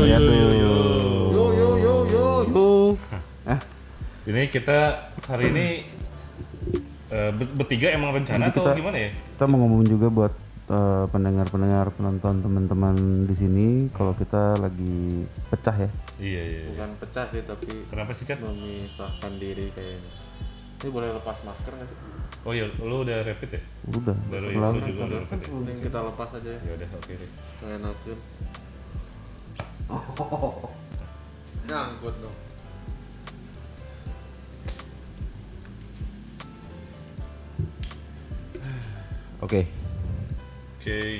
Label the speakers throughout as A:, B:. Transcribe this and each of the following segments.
A: yo yo yo.
B: Yo yo yo yo yo.
C: Ah,
A: Ini kita hari ini ber- bertiga emang rencana
C: Jadi
A: atau
C: kita-
A: gimana ya?
C: kita mau ngomong juga buat eh, pendengar-pendengar, penonton, teman-teman di sini kalau kita lagi pecah ya.
A: Iya iya. iya.
B: Bukan pecah sih tapi
A: Kenapa sih Chat?
B: memisahkan diri kayaknya. Ini boleh lepas masker nggak sih?
A: Oh iya, lu udah rapid ya?
C: Udah,
A: Baru ya, lu juga udah rapid ya?
B: Mending kita lepas aja ya.
A: Ya udah oke deh.
B: Nggak enakin. Nyangkut dong.
C: Oke.
A: Oke.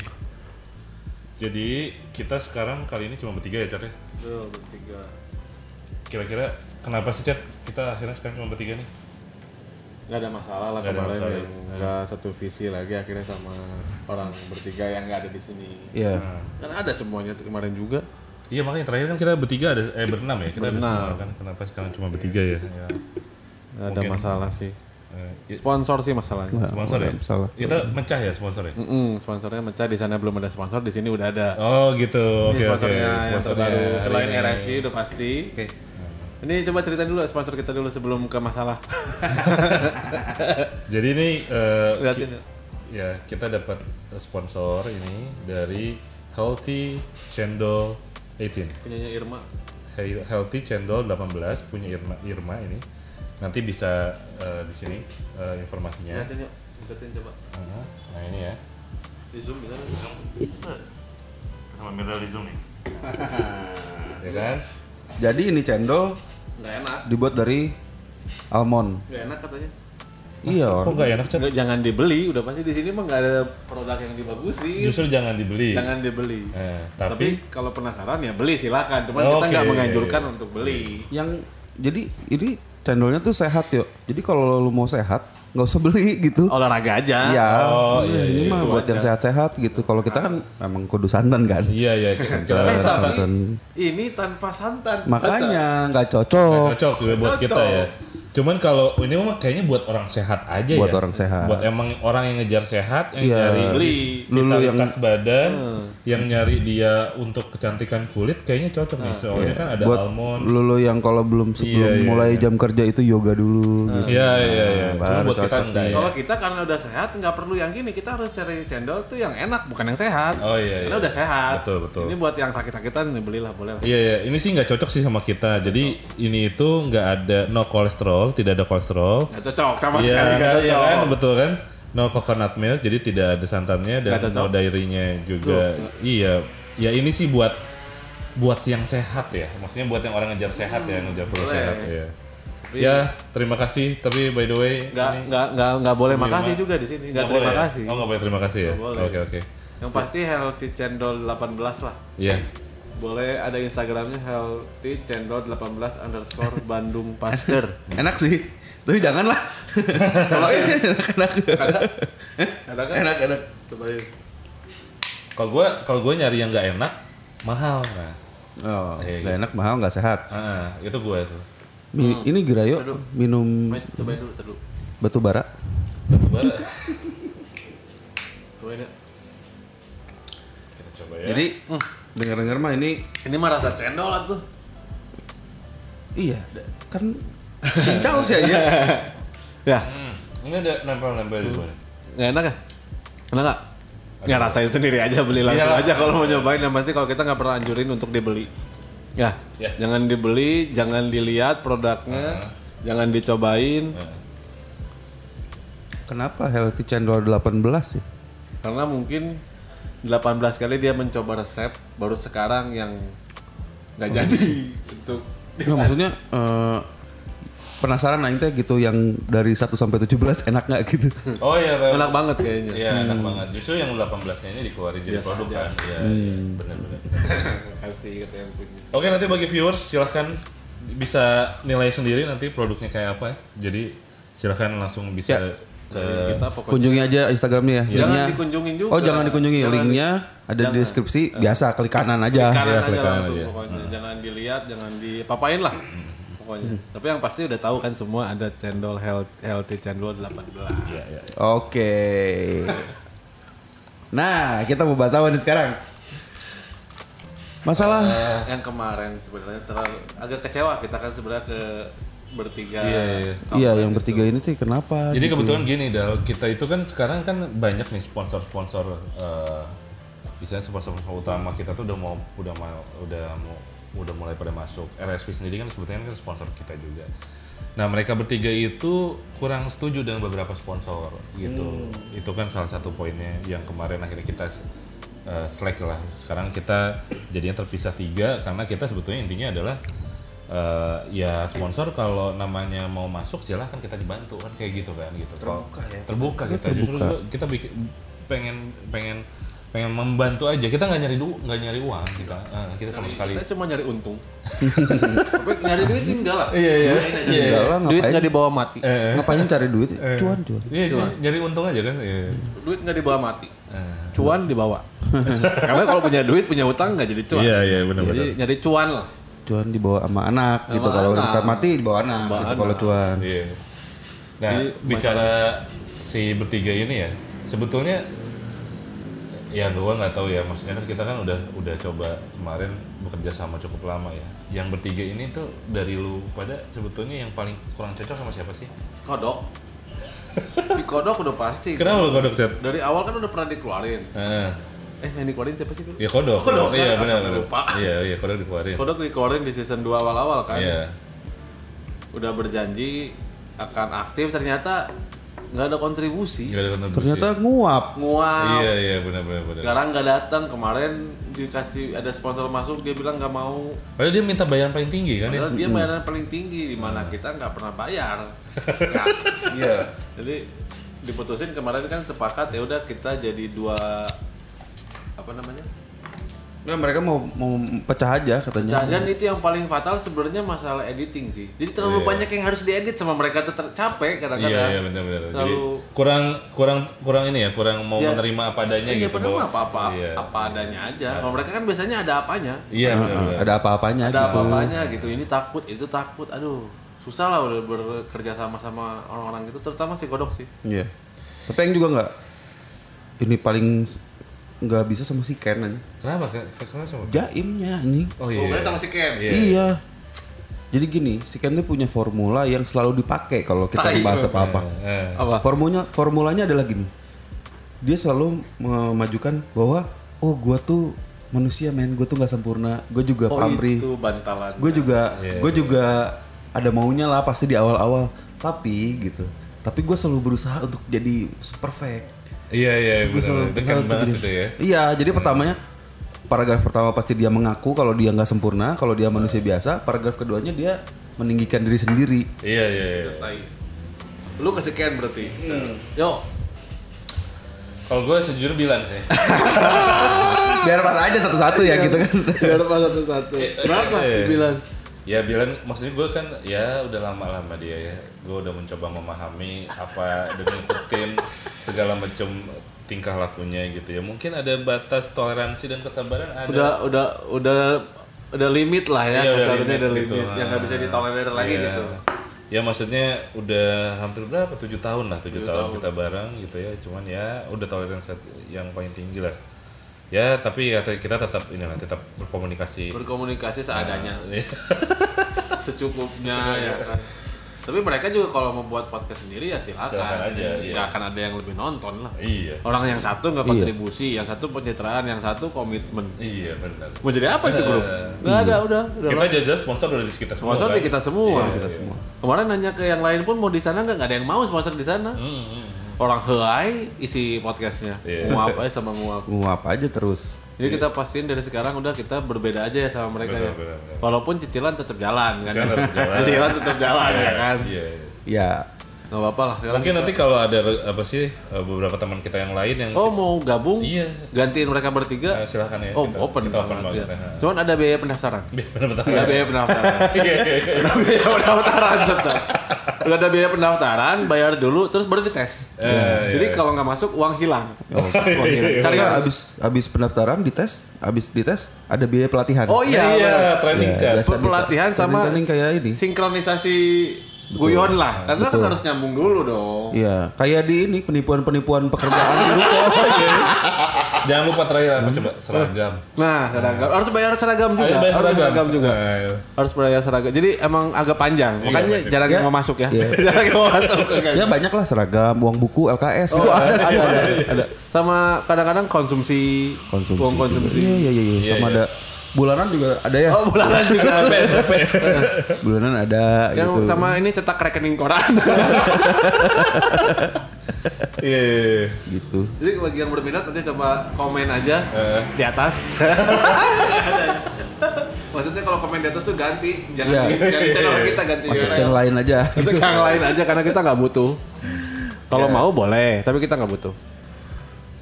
A: Jadi kita sekarang kali ini cuma bertiga ya Chat ya?
B: Yo bertiga.
A: Kira-kira kenapa sih Chat kita akhirnya sekarang cuma bertiga nih?
B: Nggak ada masalah lah
A: ada
B: kemarin
A: masalah,
B: yang nggak satu visi lagi akhirnya sama orang bertiga yang nggak ada di sini.
C: Iya.
B: Kan ada semuanya tuh kemarin juga.
A: Iya makanya terakhir kan kita bertiga ada eh berenam ya kita ada
B: Berenam.
A: semua kan kenapa sekarang cuma bertiga ya? ya.
B: Ada masalah sih.
A: Eh, ya,
B: Sponsor sih masalahnya.
A: sponsor ya?
C: salah.
A: Kita mecah ya sponsor ya?
B: Mm-mm, sponsornya mecah di sana belum ada sponsor di sini udah ada.
A: Oh gitu. Oke
B: Ini
A: oke.
B: sponsornya yang
A: Sponsornya
B: terbaru
A: hari
B: selain
A: ini.
B: RSV udah pasti. Oke. Ini coba cerita dulu sponsor kita dulu sebelum ke masalah.
A: Jadi ini eh,
B: Liatin
A: ki-
B: ya.
A: ya kita dapat sponsor ini dari Healthy Cendol 18.
B: Punyanya Irma.
A: He- Healthy Cendol 18 punya Irma, Irma ini. Nanti bisa eh, di sini eh, informasinya.
B: Yuk. Liatin coba.
A: Aha. Nah ini ya.
B: Di zoom bisa.
A: Sama Mirda di Zoom nih. ya kan?
C: Jadi ini cendol
B: Nggak enak.
C: dibuat dari almond.
B: Nggak enak katanya.
C: Iya,
A: Kok
C: orang.
A: nggak enak?
B: Nggak, jangan dibeli. Udah pasti di sini mah nggak ada produk yang dibagusin.
A: Justru jangan dibeli.
B: Jangan dibeli.
A: Eh,
B: Tapi,
A: tapi,
B: kalau penasaran ya beli silakan. Cuman
A: Oke,
B: kita nggak
A: iya,
B: menganjurkan
A: iya.
B: untuk beli.
C: Yang jadi ini cendolnya tuh sehat yuk. Jadi kalau lu mau sehat nggak usah beli gitu.
B: Olahraga aja.
C: Iya,
A: Oh,
C: Iya,
A: iya,
C: ini
A: iya,
C: mah buat yang sehat-sehat gitu. Kalau kita kan memang kudu santan kan.
A: iya iya kita kita
B: Eh,
A: santan.
C: santan.
B: Ini tanpa santan.
C: Makanya nggak
A: Nggak
C: cocok.
A: cocok juga buat
B: Cocok.
A: kita ya. Cuman kalau ini mah kayaknya buat orang sehat aja
C: Buat
A: ya.
C: orang sehat.
A: Buat emang orang yang ngejar sehat, yang
C: Iya.
A: nyari
B: Beli.
C: Lulu yang-
A: vitalitas badan, yang nyari dia untuk kecantikan kulit, kayaknya cocok nih. Soalnya kan ada
C: Buat
A: almond.
C: lulu yang kalau belum sebelum
A: Iya, iya,
C: mulai
A: iya.
C: jam kerja itu yoga dulu gitu.
A: Iya iya iya. Cuma
C: baru
A: buat kita enggak ya.
B: Kalau kita karena udah sehat nggak perlu yang gini. Kita harus cari cendol tuh yang enak bukan yang sehat.
A: Oh iya
B: Karena
A: iya.
B: udah sehat.
A: Betul, betul.
B: Ini buat yang sakit-sakitan nih belilah boleh lah.
A: Iya iya, ini sih nggak cocok sih sama kita. Jadi ini itu nggak ada no kolesterol, tidak ada kolesterol.
B: Nggak cocok sama
A: Iya
B: sekali
A: iya kan betul kan. No coconut milk, jadi tidak ada santannya dan no dairy-nya juga. Iya, ya ini sih buat buat yang sehat ya. Maksudnya buat yang orang ngejar sehat ya, ngejar perlu
B: boleh.
A: sehat ya. Ya, terima kasih. Tapi by the way,
B: Nggak nggak nggak nggak boleh makasih juga di sini. Nggak terima
A: boleh ya?
B: kasih.
A: Oh nggak boleh terima kasih ya. Oke oke.
B: Yang pasti healthy cendol 18 lah.
A: Iya.
B: Boleh ada Instagramnya healthy cendol 18 underscore Bandung Pasteur.
C: Enak sih. Tapi janganlah. Kalau ini enak-enak.
B: Ada kan?
C: Enak enak.
B: Cobain.
A: Kalau gue kalau gue nyari yang nggak enak mahal nah.
C: Oh,
A: Iya,
C: nggak enak mahal nggak sehat.
A: Ah, itu gue tuh.
C: Mi- Ini Girayo minum
B: Main, cobain dulu,
C: batu bara.
A: Bara.
B: Cobain ya.
A: Kita coba ya.
C: Jadi dengar-dengar mah ini
B: Ini mah rasa cendol lah tuh.
C: iya kan cincau sih aja.
B: Ya,
A: Hmm, ini ada nempel-nempel di bawah.
B: nggak enak ya? Enak nggak? Ya rasain sendiri aja beli langsung
A: Iyalah.
B: aja kalau mau nyobain yang pasti kalau kita nggak pernah anjurin untuk dibeli. Ya,
A: Ya.
B: jangan dibeli, jangan dilihat produknya, jangan dicobain
C: Kenapa healthy cendol 18 sih?
B: karena mungkin 18 kali dia mencoba resep baru sekarang yang nggak jadi untuk
C: Nah, maksudnya eh, penasaran aing teh gitu yang dari 1 sampai 17 enak nggak gitu.
A: Oh iya, tahu.
B: enak banget kayaknya.
A: Iya enak banget. Justru yang 18-nya ini dikeluarin jadi
B: Biasa
A: produk
B: aja.
A: kan. Iya, iya, benar-benar.
B: Kasih kata yang punya.
A: Oke, nanti bagi viewers silahkan bisa nilai sendiri nanti produknya kayak apa ya. Jadi silahkan langsung bisa
C: Ya.
A: Ke
B: Kita pokoknya
C: Kunjungi aja Instagramnya ya.
B: jangan
C: Linknya.
B: dikunjungin juga.
C: Oh jangan dikunjungi,
B: Jangan
C: linknya ada di deskripsi. Biasa klik kanan aja.
B: kanan
A: Iya,
B: aja
A: klik kanan
B: langsung
A: aja.
B: pokoknya jangan dilihat jangan dipapain lah pokoknya tapi yang pasti udah tahu kan semua ada cendol health, healthy cendol 18
A: Iya, iya.
C: Oke. Nah, kita mau bahas apa nih sekarang? Masalah
B: yang kemarin sebenarnya terlalu agak kecewa kita kan sebenarnya ke bertiga.
A: Iya, iya.
C: iya yang bertiga ini tuh kenapa?
A: Jadi
C: gitu.
A: kebetulan gini Dal, kita itu kan sekarang kan banyak nih sponsor-sponsor eh misalnya sponsor-sponsor utama kita tuh udah mau udah mau udah mau udah mulai pada masuk. RSP sendiri kan sebetulnya kan sponsor kita juga. Nah, mereka bertiga itu kurang setuju dengan beberapa sponsor gitu. Itu kan salah satu poinnya yang kemarin akhirnya kita eh, slack lah. Sekarang kita jadinya terpisah tiga karena kita sebetulnya intinya adalah eh, ya sponsor kalau namanya mau masuk silahkan kita dibantu kan kayak gitu kan gitu. Terbuka ya. Terbuka kita justru juga kita bikin pengen pengen pengen membantu aja kita nggak nyari du nggak nyari uang kita Eh, kita sama sekali
B: Kita cuma nyari untung. Tapi nyari duit sih enggak lah.
A: iya iya
C: Enggak lah
B: Duit
C: ngapain?
B: nggak dibawa mati.
C: Ngapain cari duit? Cuan cuan.
A: iya cuma nyari untung aja kan iya
B: Duit nggak dibawa mati. Cuan dibawa. Karena kalau punya duit punya utang nggak jadi cuan.
A: iya iya benar-benar
B: Jadi nyari cuan lah.
C: Cuan dibawa sama anak gitu. Kalau
B: anak.
C: kita mati dibawa anak
B: Bawa
C: gitu kalau cuan.
A: Iya. Nah, bicara si bertiga ini ya, sebetulnya ya gua nggak tahu ya, maksudnya kan kita kan udah udah coba kemarin bekerja sama cukup lama ya. Yang bertiga ini tuh dari lu pada sebetulnya yang paling kurang cocok sama siapa sih?
B: Kodok. Di kodok udah pasti.
A: Kenapa lu kodok chat?
B: Dari awal kan udah pernah dikeluarin.
A: Eh,
B: Eh yang dikeluarin siapa sih dulu?
A: ya kodok.
B: Kodok,
A: Iya
B: kan?
A: benar
B: Sampai
A: benar.
B: lupa.
A: Iya iya kodok dikeluarin.
B: Kodok dikeluarin di season 2 awal-awal kan.
A: Iya.
B: Udah berjanji akan aktif ternyata nggak ada kontribusi.
A: Nggak ada kontribusi.
C: Ternyata nguap.
B: Nguap.
A: Iya iya benar benar benar.
B: Sekarang nggak datang kemarin dikasih ada sponsor masuk dia bilang nggak mau
A: Padahal dia minta bayaran paling tinggi kan ya?
B: padahal dia bayaran paling tinggi di mana kita nggak pernah bayar.
C: Iya.
B: jadi diputusin kemarin kan sepakat ya udah kita jadi dua apa namanya
C: Ya mereka mau mau pecah aja katanya.
B: dan itu yang paling fatal sebenarnya masalah editing sih jadi terlalu
A: Iya.
B: banyak yang harus diedit sama mereka tuh capek kadang-kadang
A: Iya iya benar benar. Jadi kurang kurang kurang ini ya, kurang mau
B: Iya.
A: menerima apa adanya
B: Iya
A: gitu.
B: padahal
A: bahwa-
B: apa apa
A: Iya.
B: apa adanya aja. Kalau mereka kan biasanya ada apanya.
A: Iya benar
C: Heeh,
A: benar.
C: ada apa-apanya
B: Ada
C: gitu.
B: apa-apanya gitu. Ini takut, itu takut. Aduh, susah lah udah bekerja sama sama orang-orang gitu, terutama si Kodok sih.
C: Iya. Tapi yang juga nggak ini paling nggak bisa sama si Ken aja.
A: Kenapa? Ke- ke- Kenapa sama?
C: Jaimnya anjing.
A: Oh
B: Oh,
A: iya.
B: berarti sama si Ken.
A: Iya.
C: Iya. Jadi gini, si Ken tuh punya formula yang selalu dipakai kalau kita membahas apa-apa.
A: Eh,
B: Apa?
C: Formulanya formulanya adalah gini. Dia selalu memajukan bahwa oh gua tuh manusia men, gua tuh nggak sempurna, gue juga
B: Oh,
C: pamrih,
B: itu bantalan.
C: gue juga
A: Iya,
C: gue juga ada maunya lah pasti di awal-awal. Tapi gitu, tapi gue selalu berusaha untuk jadi perfect.
A: Iya iya
C: Gue selalu untuk
A: banget itu ya.
C: Iya, jadi pertamanya paragraf pertama pasti dia mengaku kalau dia nggak sempurna, kalau dia manusia biasa. Paragraf keduanya dia meninggikan diri sendiri.
A: Iya iya. iya.
B: Lu ke si Ken berarti. Yo,
A: Kalau gue sejujurnya bilang sih.
C: Biar pas aja satu-satu ya gitu kan.
B: biar apa satu-satu. Kenapa?
A: Iya.
B: Bilang.
A: Ya bilang maksudnya gue kan ya udah lama lama dia ya. Gue udah mencoba memahami apa dan ngikutin segala macam tingkah lakunya gitu ya. Mungkin ada batas toleransi dan kesabaran ada.
B: Udah udah udah udah limit lah ya,
A: Iya, udah limit
B: ada
A: gitu.
B: limit yang nggak bisa ditolerir lagi
A: Iya.
B: gitu.
A: Ya maksudnya udah hampir berapa? Tujuh tahun lah, tujuh tahun, kita bareng gitu ya. Cuman ya udah toleransi yang paling tinggi lah. Ya tapi ya kita tetap inilah tetap berkomunikasi.
B: Berkomunikasi seadanya.
A: Iya.
B: secukupnya ya kan. Tapi mereka juga kalau mau buat podcast sendiri ya silakan.
A: Silakan aja, iya.
B: Nggak akan ada yang lebih nonton lah.
A: iya.
B: Orang yang satu nggak
C: Iya.
B: kontribusi, yang satu pencitraan, yang satu komitmen.
A: Iya benar.
B: Mau jadi apa itu grup? Nggak ada, udah. udah
A: Kita jelas sponsor udah di kita semua.
B: Sponsor
A: kan?
B: di kita semua.
A: Iya,
B: kita
A: iya.
B: semua. Kemarin nanya ke yang lain pun mau di sana nggak ada yang mau sponsor di sana.
A: Hmm, hmm.
B: Orang helai isi podcastnya.
A: Iya.
B: Nguap aja sama nguap.
C: Nguap aja terus.
B: Jadi kita pastiin dari sekarang udah kita berbeda aja ya sama mereka
A: Betul,
B: ya.
A: betul, betul.
B: Walaupun cicilan tetap jalan kan.
A: Cicilan tetap jalan.
B: Cicilan tetap jalan ya kan.
A: Iya. iya.
C: Ya,
B: Nggak apa-apa lah.
A: Mungkin
B: kita-
A: nanti kalau ada apa sih eh, beberapa teman kita yang lain yang
B: Oh mau gabung?
A: Iya.
B: Gantiin mereka bertiga?
A: Eh, silakan ya.
B: oh
A: kita-
B: open
A: kita open
B: banget, ya.
A: Nah.
B: Cuman ada biaya pendaftaran.
A: Benar-benar.
B: Ada biaya pendaftaran.
A: Iya, iya, iya.
B: ada biaya pendaftaran tetap. Udah ada biaya pendaftaran, bayar dulu, terus baru dites.
A: Eh,
B: Jadi
A: iya.
B: kalau nggak masuk uang hilang. uang hilang. Cari
C: Karena
B: yang-
C: abis abis pendaftaran dites, abis dites ada biaya pelatihan.
B: Oh iya,
A: Iya, training
C: Iya,
A: chat.
C: biasa.
B: pelatihan sama
C: Training-training kayak ini.
B: sinkronisasi guyon lah. Karena kan harus nyambung dulu dong.
C: Iya, kayak di ini penipuan-penipuan pekerjaan di ruko.
A: Jangan lupa terakhir apa coba seragam.
B: Nah, seragam. Harus bayar seragam juga.
A: Harus bayar seragam.
B: juga.
A: Nah, iya.
B: Harus bayar seragam. Jadi emang agak panjang. Makanya
A: betul.
B: jarang
C: Iya.
B: yang mau masuk ya.
C: Iya.
B: jarang yang mau masuk.
C: ya banyak lah seragam, uang buku, LKS gitu
B: Oh,
C: ada sih.
B: ada, ada, ada. Sama kadang-kadang konsumsi,
C: Konsumsi.
B: uang konsumsi.
C: Iya, iya, iya, iya. Sama ada bulanan juga ada ya.
B: Oh, bulanan juga ada.
C: Bulanan ada
B: Yang
C: gitu.
B: sama ini cetak rekening koran.
A: Iya, iya, iya.
C: gitu.
B: Jadi bagi yang berminat nanti coba komen aja
A: Eh.
B: di atas. Maksudnya kalau komen di atas tuh ganti, jangan
C: Iya.
B: jangan di channel kita ganti
C: Masuk
B: channel.
C: yang lain aja.
B: Itu yang lain aja karena kita nggak butuh. Kalau
C: Iya.
B: mau boleh, tapi kita nggak butuh.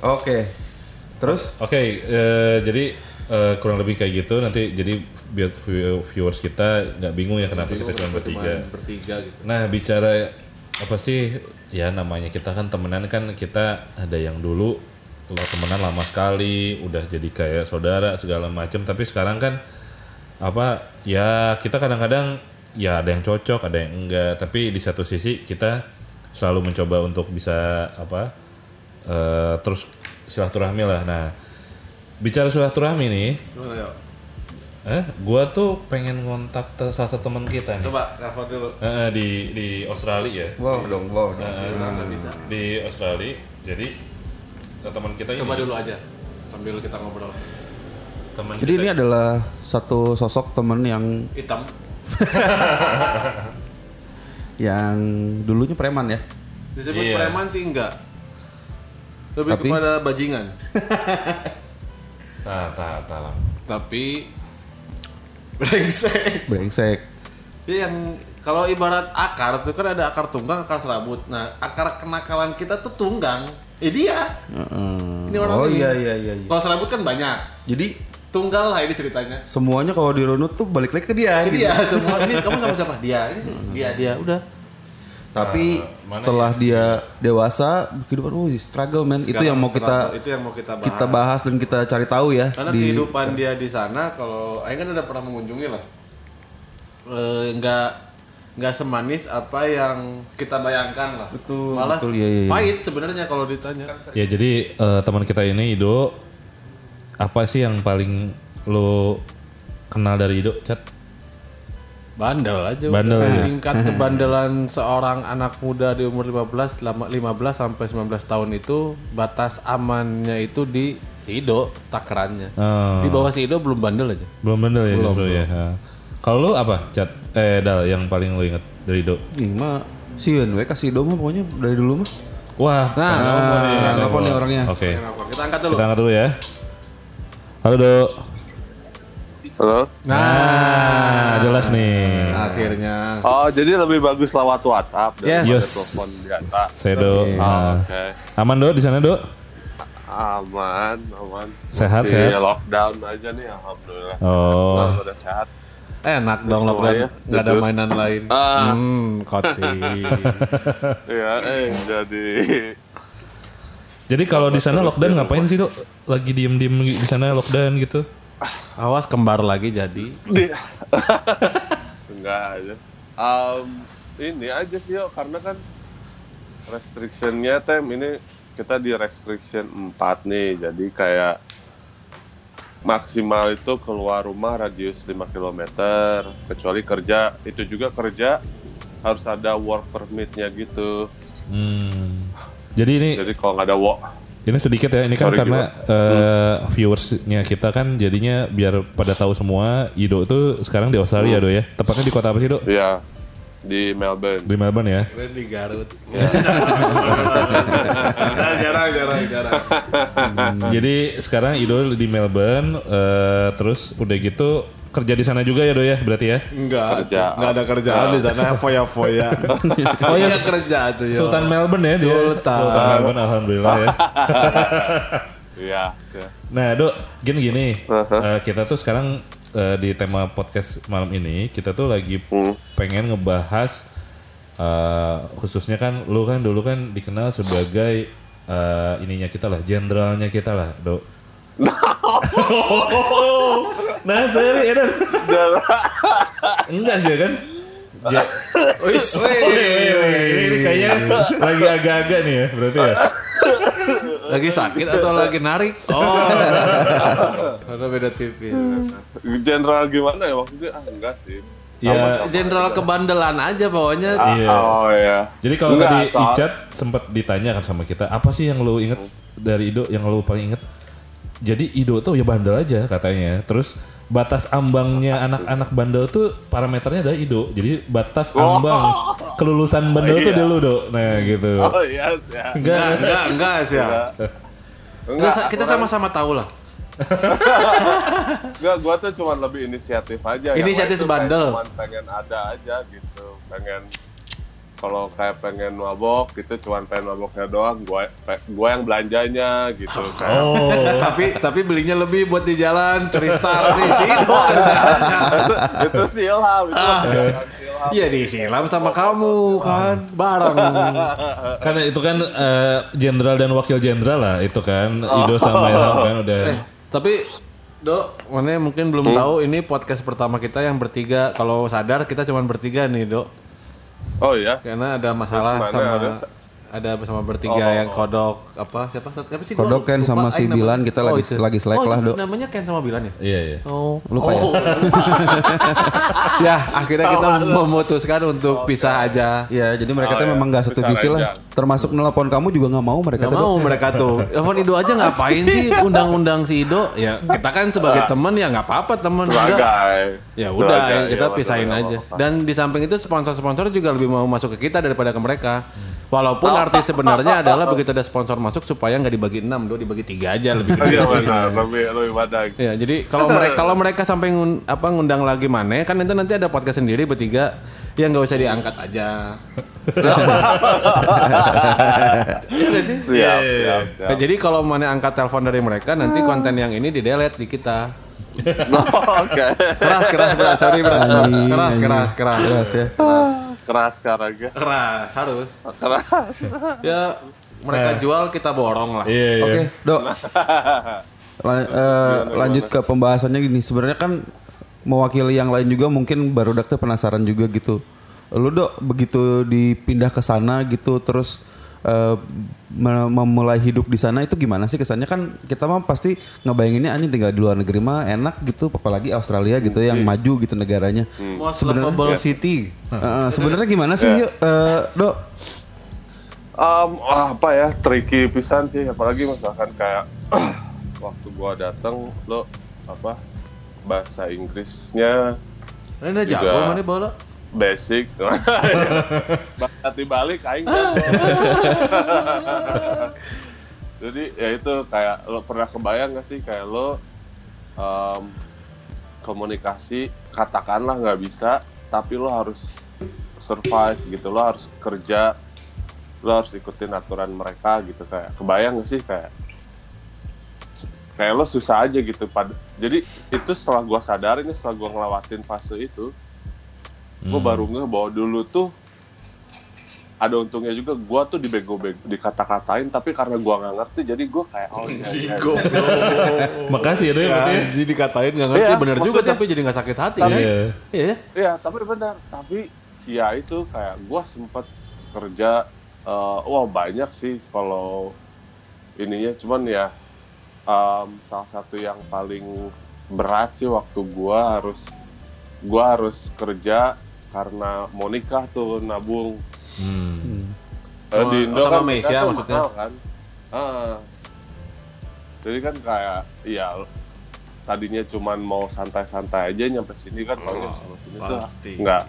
C: Oke. Terus
A: Oke, eh, jadi eh, kurang lebih kayak gitu. Nanti jadi biar view- viewers kita nggak bingung ya kenapa kita cuma bertiga.
B: Bertiga gitu.
A: Nah bicara apa sih? Ya namanya kita kan temenan kan kita ada yang dulu lo temenan lama sekali udah jadi kayak saudara segala macam tapi sekarang kan apa ya kita kadang-kadang ya ada yang cocok ada yang enggak. Tapi di satu sisi kita selalu mencoba untuk bisa apa eh, terus silaturahmi lah. Nah bicara silaturahmi nih
B: Gimana yuk?
A: eh gua tuh pengen ngontak te- salah satu teman kita nih
B: Coba telepon dulu.
A: Eh, di di Australia ya
C: wow dong, wow dong.
A: Eh, di Australia jadi eh, teman kita
B: Coba
A: ini
B: dulu aja sambil kita ngobrol.
A: teman
C: Jadi
A: kita
C: ini adalah satu sosok temen yang
B: Hitam.
C: yang dulunya preman ya.
B: Disebut
A: Iya.
B: preman sih enggak. Lebih
C: Tapi-
B: kepada bajingan.
A: tak tak lah.
B: Tapi brengsek.
C: Brengsek.
B: Dia yang kalau ibarat akar tuh kan ada akar tunggang, akar serabut. Nah, akar kenakalan kita tuh tunggang. Eh dia.
C: Heeh.
B: Ini orang
C: oh
B: ini.
C: iya iya iya. iya.
B: Kalau serabut kan banyak.
C: Jadi
B: Tunggal lah ini ceritanya.
C: semuanya kalau dirunut tuh balik lagi ke dia.
B: Jadi
C: gitu.
B: dia semua ini kamu sama siapa? Dia. Ini sih, dia dia udah.
C: Tapi
A: mana
C: setelah dia dewasa kehidupan, oh struggle man. itu yang mau kita
B: itu yang mau kita bahas.
C: kita bahas dan kita cari tahu ya.
B: Karena
C: di
B: kehidupan dia di sana kalau Aing kan udah pernah mengunjungi lah. Eh, nggak nggak semanis apa yang kita bayangkan lah.
C: Betul,
B: Malah
C: betul, iya, iya, iya.
B: pahit sebenarnya kalau ditanya.
A: ya jadi eh, teman kita ini Ido apa sih yang paling lo kenal dari Ido chat
B: Bandel aja.
A: Bandel
B: udah.
A: aja.
B: Tingkat kebandelan seorang anak muda di umur 15 lama- 15 sampai 19 tahun itu batas amannya itu di Ido takarannya.
A: Oh,
B: Di bawah si Ido belum bandel aja.
A: belum bener ya belum, ya Ha. kalau lu apa chat eh dal yang paling lo inget dari Ido
C: Ih, mah siun we kasih dong mah pokoknya dari dulu mah.
A: wah
B: Nah,
A: pas nelpon nih,
C: nah, orangnya.
A: oke
B: Kita angkat dulu.
A: kita angkat dulu ya halo Do
D: Halo.
A: nah jelas nih
B: Akhirnya.
D: Oh, jadi lebih bagus lewat WhatsApp
B: Yes.
D: daripada
A: Yes.
D: telepon biasa.
A: saya Do
D: Oh,
A: Nah.
D: Oke.
A: aman Do di sana Do
D: Aman, aman.
A: Sehat,
D: Masih
A: sehat?
D: lockdown aja nih, alhamdulillah.
A: oh
D: Kalau udah sehat.
B: Enak dong
D: Semua
B: lockdown,
D: ya,
B: nggak ada mainan lain.
D: Ah.
B: Hmm, koti.
D: Iya, eh jadi
A: jadi kalau di sana lockdown ngapain sih Do lagi diem diem di sana lockdown gitu
B: Awas kembar lagi jadi.
D: di enggak aja. Um, ini aja sih yo, karena kan restrictionnya tem ini kita di restriction 4 nih, jadi kayak maksimal itu keluar rumah radius 5 km kecuali kerja itu juga kerja harus ada work permitnya gitu
A: hmm. jadi ini
D: jadi kalau nggak ada work
A: Ini sedikit ya, ini kan
D: Sorry,
A: karena eh, viewersnya kita kan jadinya biar pada tahu semua Ido tuh sekarang di Australia Do ya. Tepatnya di kota apa sih Do?
D: ya di Melbourne
A: Di Melbourne ya.
B: di Garut. jarang, jarang, jarang.
A: Jadi sekarang Ido di Melbourne, eh, terus udah gitu kerja di sana juga ya Do ya, berarti ya?
B: Enggak,
D: Kerja.
B: enggak ada kerjaan di sana foya-foya. oh iya kerja tuh yo.
A: Sultan Melbourne ya.
B: Sultan.
A: Sultan Melbourne, alhamdulillah ya.
D: Iya, ya.
A: Nah, Dok, gini gini. Eh, kita tuh sekarang eh, di tema podcast malam ini kita tuh lagi
D: Hmm.
A: pengen ngebahas eh, khususnya kan lu kan dulu kan dikenal sebagai eh, ininya kita lah, jenderalnya kita lah, Dok. Nah, sorry, Edan. Enggak sih kan? Ja- Wih, ini kayaknya lagi agak-agak nih ya, berarti ya.
B: Lagi sakit atau lagi narik? Oh. Ada beda tipis.
D: General gimana ya maksudnya? Ah enggak sih.
A: Ya,
B: Jenderal kebandelan aja pokoknya.
D: Ah,
A: Iya.
D: Oh ya.
A: jadi kalau tadi Icat sempat ditanya kan sama kita, apa sih yang lu inget dari Ido yang lu paling inget? Jadi Ido tuh ya bandel aja katanya. Terus batas ambangnya anak-anak bandel tuh parameternya adalah Ido. Jadi batas ambang kelulusan bandel tuh
D: iya.
A: dulu Do. Nah gitu.
D: Oh iya, ya.
B: Enggak,
A: Enggak,
B: enggak, enggak sih ya. Enggak, kita sama-sama tahu lah.
D: Enggak, gua tuh cuma lebih inisiatif aja.
B: Inisiatif
D: tuh
B: bandel.
D: Cuman pengen ada aja gitu. Pengen kalau kayak pengen mabok gitu cuman pengen maboknya doang gua gua yang belanjanya gitu kayak.
A: Oh,
B: tapi tapi belinya lebih buat di jalan curi star nih sih
D: itu sih ilham itu
B: Ah.
D: jangan si ilham
B: Iya disilam sama kamu kan? Bareng.
A: karena itu kan eh, jenderal dan wakil jenderal lah itu kan. Ido sama Ilham kan udah.
B: Tapi Dok, mana mungkin belum tahu ini podcast pertama kita yang bertiga. Kalau sadar kita cuma bertiga nih, Dok.
D: Oh iya
B: Karena ada masalah
D: Mana
B: sama
D: ada?
B: Ada bersama bertiga yang kodok apa siapa siapa sih
C: Kodok Ken
B: lupa,
C: sama
B: Aing
C: si Bilan, kita lagi-
B: itu.
C: lagi selek
B: oh,
C: lah, Dok.
B: namanya Ken sama Bilan ya
A: iya iya
B: Oh,
C: Lupa ya?
B: oh. ya, akhirnya kita memutuskan untuk pisah aja.
C: Ya, jadi mereka
D: Oh,
C: tuh
D: ya.
C: memang gak satu visi lah. Termasuk nelpon kamu juga nggak mau mereka
B: Gak
C: tuh.
B: mau mereka tuh. Telepon Ido aja ngapain sih undang-undang si Ido? Ya kita kan sebagai teman ya nggak apa-apa teman. Ya udah, kita
D: iya,
B: pisahin aja.
D: nggak.
B: Dan di samping itu sponsor-sponsor juga lebih mau masuk ke kita daripada ke mereka. Walaupun arti sebenarnya adalah begitu ada sponsor masuk supaya nggak dibagi enam, do dibagi tiga aja lebih.
D: iya benar lebih lebih badak
B: Ya, jadi kalau mereka kalau mereka sampai ngun- apa ngundang lagi mana kan itu nanti ada podcast sendiri bertiga yang nggak usah diangkat aja. Iya sih?
D: siap siap
B: Nah, jadi kalau mana angkat telepon dari mereka nanti konten yang ini di delete di kita.
D: Oke
B: Keras keras keras sorry bro. Keras keras keras.
C: Jelas ya.
D: keras sekarang ya
B: Keras harus.
D: keras
B: Ya mereka jual kita borong lah.
A: iya iya
C: Oke, Dok. Eh, lanjut ke pembahasannya gini. Sebenarnya kan mewakili yang lain juga mungkin baru tuh penasaran juga gitu. Lu Dok begitu dipindah ke sana gitu terus eh, me- memulai hidup di sana itu gimana sih kesannya kan kita mah pasti ngebayanginnya anjing tinggal di luar negeri mah enak gitu apalagi Australia gitu yang maju gitu negaranya.
B: Most lovable city.
C: Eh, sebenarnya gimana sih yuk, eh, Dok?
D: Um, wah, apa ya tricky pisan sih apalagi misalkan kayak waktu gua datang lo apa bahasa Inggrisnya
B: Ini jago mana bola?
D: Basic. Bahasa dibalik aing. Jadi ya itu kayak lo pernah kebayang gak sih kayak lo um, komunikasi katakanlah nggak bisa tapi lo harus survive gitu lo harus kerja lo harus ikutin aturan mereka gitu kayak kebayang gak sih kayak kayak lo susah aja gitu pada jadi itu setelah gua sadar ini setelah gua ngelewatin fase itu gue baru ngeh bahwa dulu tuh ada untungnya juga gua tuh dibego-bego dikata-katain tapi karena gua nggak ngerti jadi gua kayak oh iya, iya, iya.
A: makasih ya Do ya berarti ya.
B: Anjir dikatain nggak ngerti
D: Iya,
B: bener juga tapi jadi nggak sakit hati
D: Tapi-
B: kan?
A: Iya.
B: Iya.
D: Iya, tapi benar. Tapi ya itu kayak gua sempet kerja eh, wah banyak sih kalau ininya cuman ya em, salah satu yang paling berat sih waktu gua harus gua harus kerja karena mau nikah tuh nabung
A: Hmm.
B: Sama-
D: di Indo
B: sama
D: kan tuh
B: maksudnya?
D: mahal kan Ah. jadi kan kayak ya tadinya cuman mau santai-santai aja nyampe sini kan kalau nyampe sini tuh
B: pasti.
D: nggak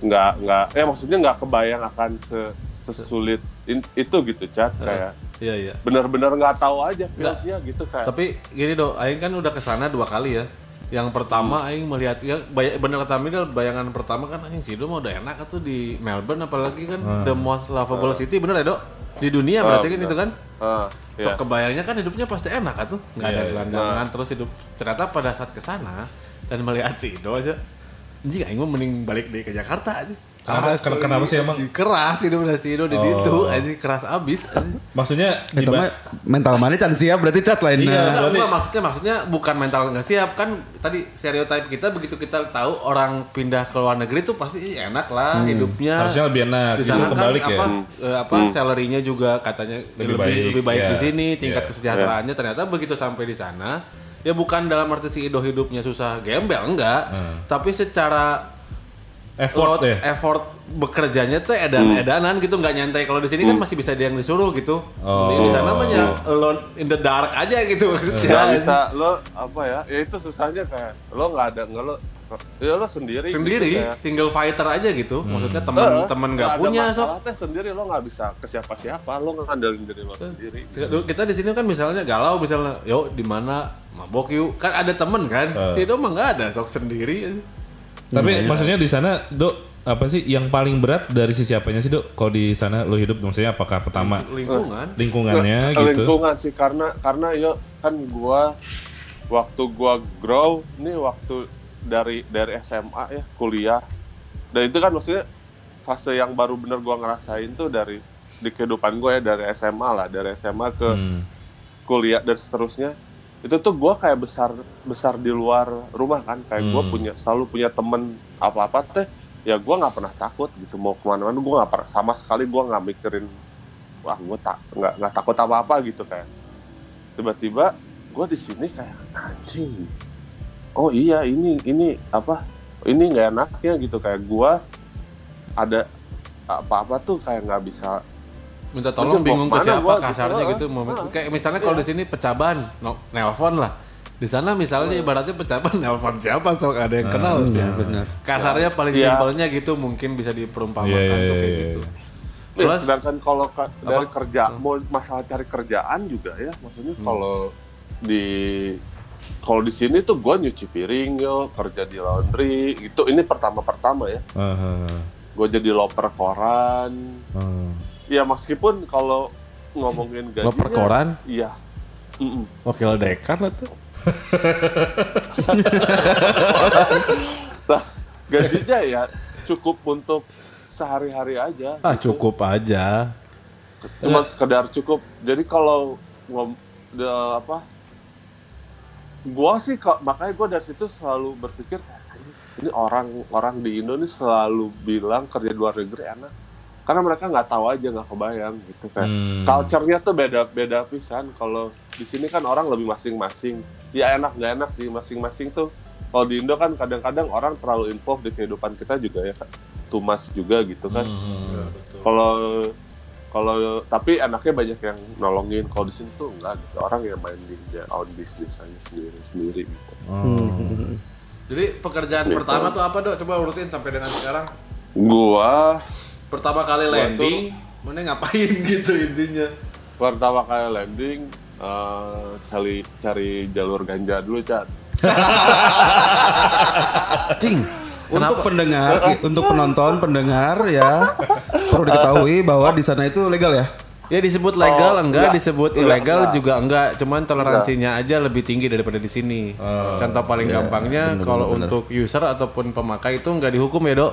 D: nggak nggak ya maksudnya nggak kebayang akan se sesulit in- itu gitu cat kayak
B: Iya iya.
D: benar-benar nggak tahu aja feel-nya gitu kayak
B: Tapi gini do, Aing kan udah ke sana dua kali ya. Yang pertama Aing melihat ya bay- bener kata Midal bayangan pertama kan anjing sih mau udah enak tuh di Melbourne apalagi kan the most lovable city bener ya do di dunia berarti kan itu kan.
D: ah,
B: So
D: ya.
B: kebayangnya kan hidupnya pasti enak kan tuh nggak ada
A: Iya, iya.
B: gelandangan terus hidup. Ternyata pada saat ke sana dan melihat si Ido aja, anjing Aing mah mending balik deh ke Jakarta aja.
A: Kenapa,
B: Asli,
A: kenapa sih emang?
B: keras hidup si Ido di
A: Oh.
B: ditu anjing keras abis.
A: Maksudnya
C: Itu mah mental mana can siap berarti cat lainnya.
A: Iya. Berarti-
B: enggak, maksudnya maksudnya bukan mental nggak siap kan tadi stereotip kita begitu kita tahu orang pindah ke luar negeri tuh pasti "Ih, enak lah hidupnya
A: harusnya lebih enak.
B: di
A: Justru
B: sana kan
A: kebalik ya.
B: apa eh, apa salary-nya juga katanya lebih
A: baik,
B: lebih baik,
A: iya.
B: di sini tingkat
A: Iya.
B: kesejahteraannya ternyata begitu sampai di sana ya bukan dalam arti si Ido hidupnya susah gembel enggak tapi secara
A: Effort
B: load,
A: ya.
B: effort bekerjanya tuh edan-edanan gitu nggak nyantai kalau di sini kan masih bisa dia yang disuruh gitu
A: Oh.
B: di sana mah ya alone in the dark aja gitu maksudnya
D: Gak bisa lo apa ya? Ya itu susahnya kayak lo nggak ada nggak lo ya lo sendiri.
B: sendiri
D: gitu, kayak.
B: single fighter aja gitu
A: Hmm.
B: maksudnya
D: Eh,
B: teman-teman nggak punya sok
D: teh sendiri lo nggak bisa ke siapa-siapa lo ngandelin diri lo sendiri.
B: Dulu kita di sini kan misalnya galau misalnya yuk di mana mabok yuk kan ada temen kan
A: Eh.
B: si mah nggak ada sok sendiri
A: Tapi maksudnya di sana, Dok, apa sih yang paling berat dari sisi apanya sih, Dok? Kalau di sana lo hidup maksudnya apakah pertama
B: lingkungan
A: lingkungannya
D: Nah,
A: gitu?
D: lingkungan sih karena karena yo kan gua waktu gua grow ini waktu dari dari SMA ya kuliah dan itu kan maksudnya fase yang baru bener gua ngerasain tuh dari di kehidupan gue ya dari SMA lah dari SMA ke
A: Hmm.
D: kuliah dan seterusnya itu tuh gua kayak besar besar di luar rumah kan. Kayak gua
A: Hmm.
D: punya selalu punya temen apa apa teh ya gua nggak pernah takut gitu. Mau ke mana-mana gua nggak pernah sama sekali gua nggak mikirin wah gua tak nggak nggak takut apa apa gitu kayak. Tiba-tiba gua di sini kayak anjing. Oh iya ini ini apa ini nggak enaknya gitu. Kayak gua ada apa-apa tuh kayak nggak bisa
B: minta tolong bingung ke siapa
D: gua gitu,
B: kasarnya gitu mau
D: ah.
B: kayak misalnya kalau di sini pecaban no, nelpon lah. Di sana misalnya ibaratnya pecaban nelpon siapa sok? Ada yang kenal sih
C: benar.
B: kasarnya paling
D: Iya.
B: simpelnya gitu mungkin bisa diperumpamakan
A: Iya, iya,
B: tuh kayak
A: iya,
B: gitu.
A: iya.
D: Eh,
B: Plus-
D: sedangkan kalau ka- dari
B: Apa?
D: kerja mau masalah cari kerjaan juga ya. Maksudnya
B: Hmm.
D: kalau di kalau di sini tuh gue nyuci piring yo kerja di laundry itu ini pertama pertama ya.
A: Ah, ah,
D: gue jadi loper koran.
A: Ah.
D: Ya meskipun kalau ngomongin gajinya
B: Loper koran?
D: iya Mm-mm.
B: wakil dekar lah tuh
D: Nah, gajinya ya cukup untuk sehari-hari aja
B: ah
D: gitu.
B: cukup aja
D: cuma sekedar cukup jadi kalau ngom de, apa gua sih kok makanya gua dari situ selalu berpikir ini orang orang di Indo nih selalu bilang kerja di luar negeri enak karena mereka nggak tahu aja nggak kebayang gitu kan.
A: Hmm.
D: culture-nya tuh beda beda pisan. Kalau di sini kan orang lebih masing-masing. Ya enak nggak enak sih. Masing-masing tuh kalau di Indo kan kadang-kadang orang terlalu involved di kehidupan kita juga ya tumas juga gitu kan.
A: Hmm.
D: kalau kalau tapi anaknya banyak yang nolongin. Kalau di sini tuh enggak gitu. Orang yang main di their own business aja sendiri sendiri gitu.
B: Jadi pekerjaan
D: Gitu.
B: pertama tuh apa dok? Coba urutin sampai dengan sekarang.
D: Gua
B: pertama kali
D: Gua
B: landing mana ngapain gitu intinya
D: pertama kali landing eh, cari cari jalur ganja dulu cat
B: cing
C: Untuk pendengar, untuk penonton, pendengar ya perlu diketahui bahwa di sana itu legal ya.
B: Ya disebut legal
D: Oh,
B: enggak,
D: enggak.
B: disebut
D: Enggak,
B: ilegal
D: enggak.
B: juga enggak, cuman toleransinya aja lebih tinggi daripada di sini. Contoh paling gampangnya kalau untuk user ataupun pemakai itu enggak dihukum ya, Dok.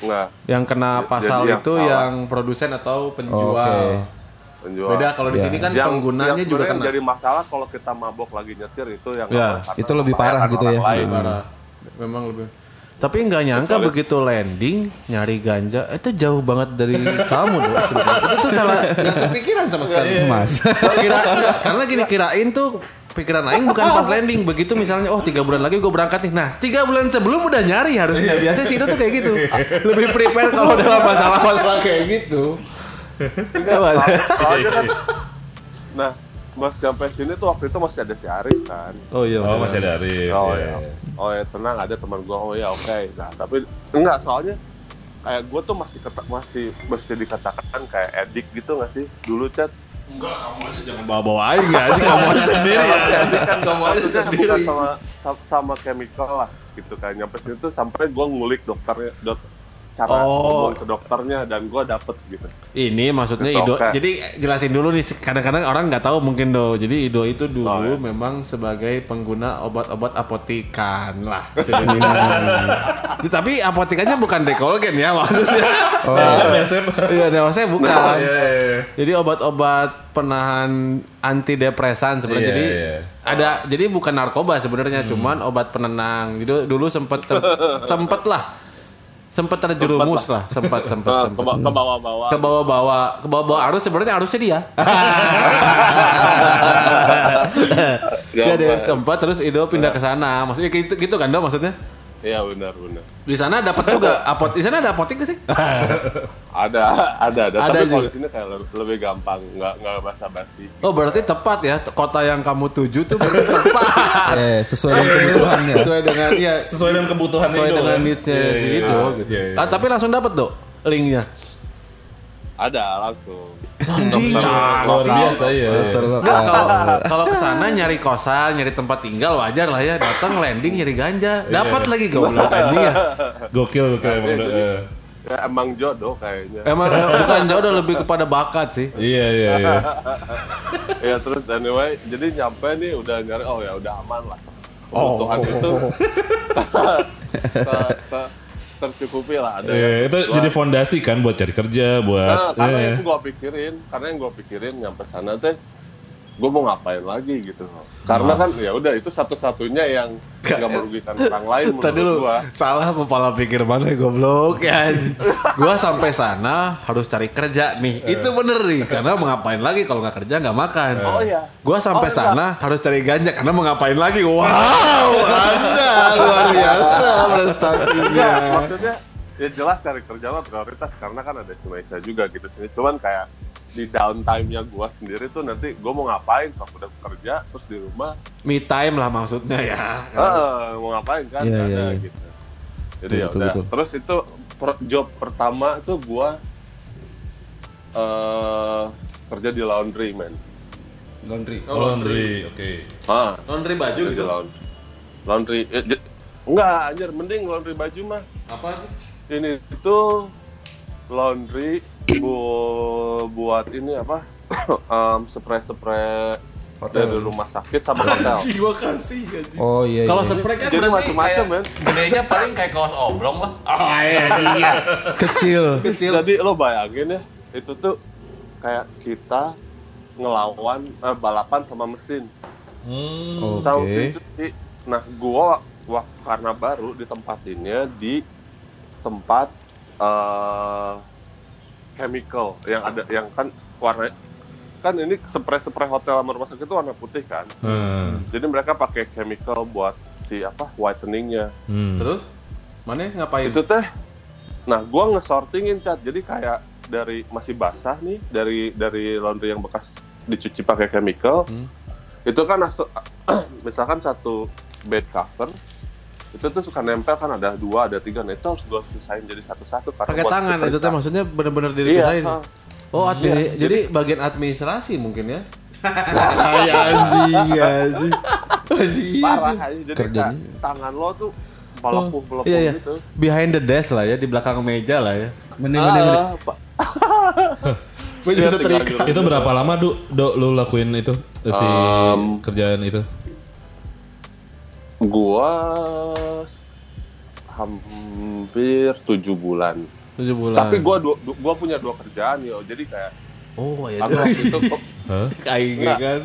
D: Nggak
B: Yang kena pasal
D: yang
B: itu
D: salah.
B: yang produsen atau penjual.
C: Oke.
D: penjual
B: Beda kalau di
C: Ya.
B: sini kan
D: yang,
B: penggunanya
D: yang
B: juga kena.
D: jadi masalah kalau kita mabok lagi nyetir itu yang
B: Ya,
D: karena
C: itu lebih parah gitu ya.
D: lain.
B: Parah. Memang lebih. Tapi nggak nyangka begitu landing nyari ganja itu jauh banget dari kamu dong. itu tuh salah nggak kepikiran sama sekali.
C: Mas.
B: Kira enggak, karena gini kirain tuh pikiran Aing bukan pas landing. Begitu misalnya oh tiga bulan lagi gue berangkat nih nah tiga bulan sebelum udah nyari harusnya biasanya sih itu tuh kayak gitu. Lebih prepare kalau dalam masalah-masalah kayak gitu.
D: Enggak, soalnya kan nah mas sampai sini tuh waktu itu masih ada si Arif kan?
B: Oh iya
A: Oh masih ada Arif.
D: oh
A: ya.
D: ya oh ya tenang ada teman gua. Oh ya oke. Nah tapi enggak soalnya kayak gua tuh masih kata, masih masih dikatakan kayak edik gitu nggak sih? Dulu chat
B: enggak kamu aja jangan bawa-bawa aja aja kamu aja sendiri. ya kamu aja sendiri.
D: sama sama, sama chemical lah gitu kan. Nyampe sini tuh sampai gua ngulik dokternya dok cara
B: Oh.
D: ngomong ke dokternya dan gue dapet gitu.
B: Ini maksudnya
D: Itu
B: Ido. Jadi jelasin dulu nih. Kadang-kadang orang nggak tahu mungkin do. Jadi Ido itu dulu
D: Oh, ya.
B: memang sebagai pengguna obat-obat apotikan lah. Gitu. Tapi apotikannya bukan dekolgen ya maksudnya.
C: Oh.
B: Iya, maksudnya bukan.
D: Nah,
B: Jadi obat-obat penahan antidepresan sebenarnya.
A: Iya,
B: jadi
A: iya.
B: ada jadi bukan narkoba sebenarnya, cuman obat penenang. Jadi dulu sempat ter, sempet lah. Sempat terjerumus lah, sempat sempat
D: Nah,
B: sempat.
D: ke, ke bawah-bawah.
B: ke bawah-bawah ke bawah-bawah arus sebenarnya arusnya dia. ya deh
D: Gampang.
B: sempat terus Ido pindah ke sana. Maksudnya gitu gitu kan dong maksudnya?
D: Iya benar benar.
B: Di sana dapat juga apot di sana ada apotek gak sih?
D: Ada ada ada.
B: Ada
D: Tapi kalau
B: juga.
D: di sini kayak le- lebih gampang, nggak nggak basa-basi.
B: Oh berarti tepat ya kota yang kamu tuju tuh berarti tepat
C: Eh, sesuai dengan kebutuhannya.
B: sesuai dengan ya
A: Sesuai dengan kebutuhan
B: sesuai dengan
A: kan?
B: needsnya
A: Iya,
B: si
A: iya, iya.
B: gitu.
A: Iya, iya.
B: Ah, tapi langsung dapat dong linknya.
D: Ada langsung.
B: Anjing.
A: Luar biasa ya.
B: Nggak, kalau kalau ke sana nyari kosan, nyari tempat tinggal wajar lah ya. Datang landing nyari ganja, dapat lagi goblok anjing ya.
A: Gokil gokil emang.
D: Jadi-
A: eh.
D: Ya, emang jodoh kayaknya.
B: Emang eh, bukan jodoh lebih kepada bakat sih.
A: Iya iya iya.
D: ya terus anyway, jadi nyampe nih udah nyari, oh ya udah aman lah.
B: Oh.
D: Kebutuhan itu tercukupi lah. Ada yang
A: itu jadi fondasi kan buat cari kerja,
D: Nah,
A: buat
D: karena
A: eh.
D: yang gue pikirin, karena yang gue pikirin nyampe sana teh, gue mau ngapain lagi gitu. Karena kan ya udah itu satu-satunya yang nggak merugikan orang lain
B: Tadi dulu
D: gue.
B: salah kepala pikir mana goblok ya. gua sampai sana harus cari kerja nih. Itu bener nih karena mau ngapain lagi kalau nggak kerja nggak makan.
D: Oh iya.
B: Gua sampai
D: Oh,
B: sana harus cari ganja karena mau ngapain lagi. Wow, Anda luar biasa prestasinya.
D: Maksudnya ya jelas cari kerja mah prioritas karena kan ada Indonesia juga gitu sini. Cuman kayak di downtime-nya gua sendiri tuh nanti gua mau ngapain kalau udah kerja terus di rumah
B: Me time lah maksudnya ya.
D: eh, mau ngapain kan
C: Iya, iya,
D: ada
C: iya.
D: gitu. Jadi ya udah. Terus itu per- job pertama tuh gua eh kerja di laundry man.
C: Laundry.
A: laundry, oke.
D: Ah,
B: Laundry baju gitu.
D: laundry. Laundry eh, j- enggak anjir mending laundry baju mah.
B: Apa sih?
D: ini itu laundry bu buat ini apa um, spray spray
C: Hotel.
D: dari rumah sakit sama hotel
B: gua kasih anjing.
C: Oh iya.
B: Kalau
C: iya.
B: spray kan
D: jadi
B: berarti
D: macam-macam
B: kayak
D: men
B: gedenya paling kayak kaos oblong lah. Oh iya iya.
C: kecil.
B: Kecil.
D: jadi lo bayangin ya itu tuh kayak kita ngelawan eh, balapan sama mesin
A: Hmm.
D: tahu cuci nah gua wah karena baru ditempatinnya di tempat eh chemical yang ada yang kan warna kan ini spray spray hotel sama rumah sakit itu warna putih kan
A: Hmm.
D: jadi mereka pakai chemical buat si apa whiteningnya
A: Hmm.
B: Terus mana ngapain?
D: itu teh nah gua ngesortingin cat jadi kayak dari masih basah nih dari dari laundry yang bekas dicuci pakai chemical
B: Hmm.
D: itu kan misalkan satu bed cover itu tuh suka nempel kan ada dua ada tiga nah itu harus gua pisahin jadi satu-satu
B: Pakai
D: buat
B: tangan itu teh
D: diperiksa.
B: maksudnya bener-bener
D: iya
B: dipisahin.
D: ah.
B: Oh, admi
D: Iya,
B: jadi, bagian administrasi mungkin ya. ya anjing, anjing. Anjing.
D: parah aja jadi
C: Kerjanya.
D: kayak tangan lo tuh pelepuh pelepuh
B: Iya, iya.
D: gitu
B: Behind the desk lah ya, di belakang meja lah ya.
C: Mending mending mending.
D: Ah, Iya,
A: Itu berapa lama, Du? Do, lu lakuin itu si
D: Um,
A: kerjaan itu?
D: Gua hampir tujuh bulan
B: Tujuh bulan.
D: tapi gua dua, du- gua punya dua kerjaan yo jadi kayak
B: oh ya
D: aku waktu itu
A: Hah?
B: kayak kan.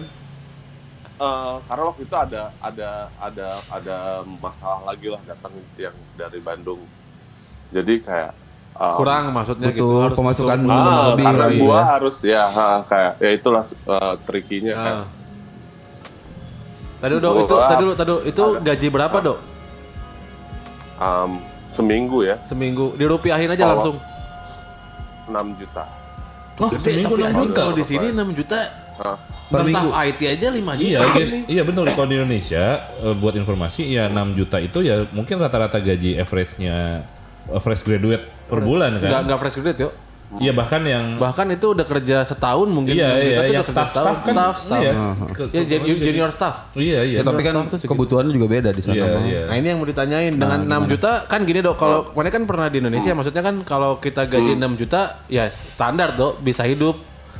D: eh, karena waktu itu ada ada ada ada masalah lagi lah datang yang dari Bandung jadi kayak um,
B: Kurang maksudnya gitu.
C: Butuh
B: harus
C: pemasukan
B: butuh-
D: ah,
C: lebih
D: karena gua
C: ya.
D: harus ya ha, kayak ya itulah uh, trikinya kan
B: Ah. Tadi dok
D: Gua-
B: itu tadi dulu tadi dulu, itu gaji berapa dok?
D: Um, seminggu ya
B: Seminggu dirupiahin aja
D: Kalau-
B: langsung.
D: 6 juta
A: Oh,
B: Gede
A: seminggu
B: tapi
A: enam
B: anjing
A: juta.
B: kalau di sini 6 juta.
D: Ah,
C: Per
B: Per
C: minggu.
B: IT aja 5 juta.
A: Iya, gini, iya betul. Kalau di Indonesia, eh, buat informasi, ya 6 juta itu ya mungkin rata-rata gaji average-nya eh, fresh graduate per bulan
B: Enggak
A: kan?
B: enggak fresh graduate yuk.
A: Iya bahkan yang
B: Bahkan itu udah kerja setahun mungkin.
A: iya
B: Kita
A: iya
B: tuh
A: yang
B: udah kerja
A: staff staff
B: setahun.
A: kan
B: staff, staff.
A: iya,
B: Ya,
A: ke-
B: junior staff.
A: Iya iya.
C: Ya, tapi kan
B: Staff
C: kebutuhannya juga beda di sana.
A: Iya iya.
B: Nah ini yang mau ditanyain dengan 6 juta kan gini dok kalau kemarin kan pernah di Indonesia maksudnya kan kalau kita gaji 6 juta ya standar dok bisa hidup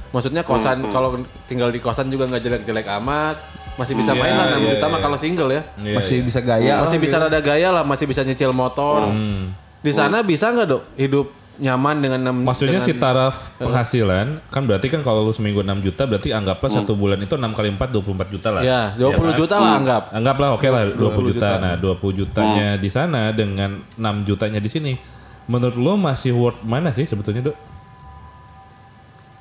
B: maksudnya kosan kalau tinggal di kosan juga nggak jelek-jelek amat masih bisa
A: Iya,
B: main lah 6
A: iya,
B: juta
A: iya.
B: mah kalau single ya
A: Iya,
C: Masih
A: iya.
C: bisa gaya
B: masih bisa
C: gitu.
B: rada gaya lah masih bisa nyicil motor
A: Hmm.
B: di sana bisa nggak dok hidup nyaman dengan 6
A: Maksudnya
B: dengan,
A: si taraf penghasilan kan berarti kan kalau lu seminggu 6 juta berarti anggaplah satu bulan itu 6 kali 4 24 juta lah.
B: ya 20
A: kan?
B: juta lah anggap
A: Anggaplah oke lah 20,
B: 20
A: juta.
B: juta.
A: Nah, 20 jutanya di sana dengan 6 jutanya di sini. Menurut lo masih worth mana sih sebetulnya, Dok?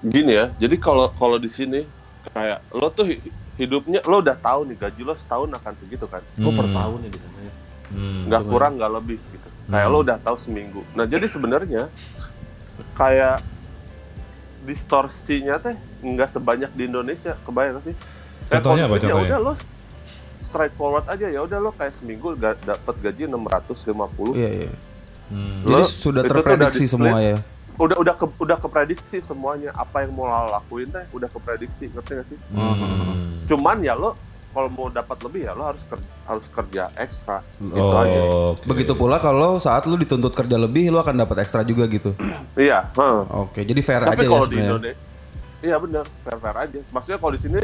D: Gini ya, jadi kalau kalau di sini kayak lo tuh hi- hidupnya lo udah tahu nih gaji lo setahun akan segitu kan,
B: oh per tahun ya di sana ya
A: Hmm.
D: nggak kurang nggak lebih Kayak lo udah tahu seminggu. Nah jadi sebenarnya kayak distorsinya teh nggak sebanyak di Indonesia, kebayang sih? Kayak
A: Contohnya apa contohnya?
D: Ya udah lo straightforward aja ya udah lo kayak seminggu ga- dapat gaji 650
C: Iya iya.
A: Hmm.
C: Jadi
D: Lo-
C: sudah
D: itu tuh udah
C: terprediksi semua ya.
D: udah udah ke, udah keprediksi semuanya apa yang mau lo lakuin teh udah keprediksi ngerti gak sih
A: Hmm.
D: cuman ya lo kalau mau dapat lebih ya lo harus kerja, harus kerja ekstra gitu
A: Oh,
D: aja
A: oke.
C: Begitu pula kalau saat lu dituntut kerja lebih lu akan dapat ekstra juga gitu.
D: iya heeh.
C: Oke, jadi fair aja
D: tapi
C: ya
D: kalau di
C: sebenarnya.
D: Indonesia iya bener fair fair aja maksudnya kalau di sini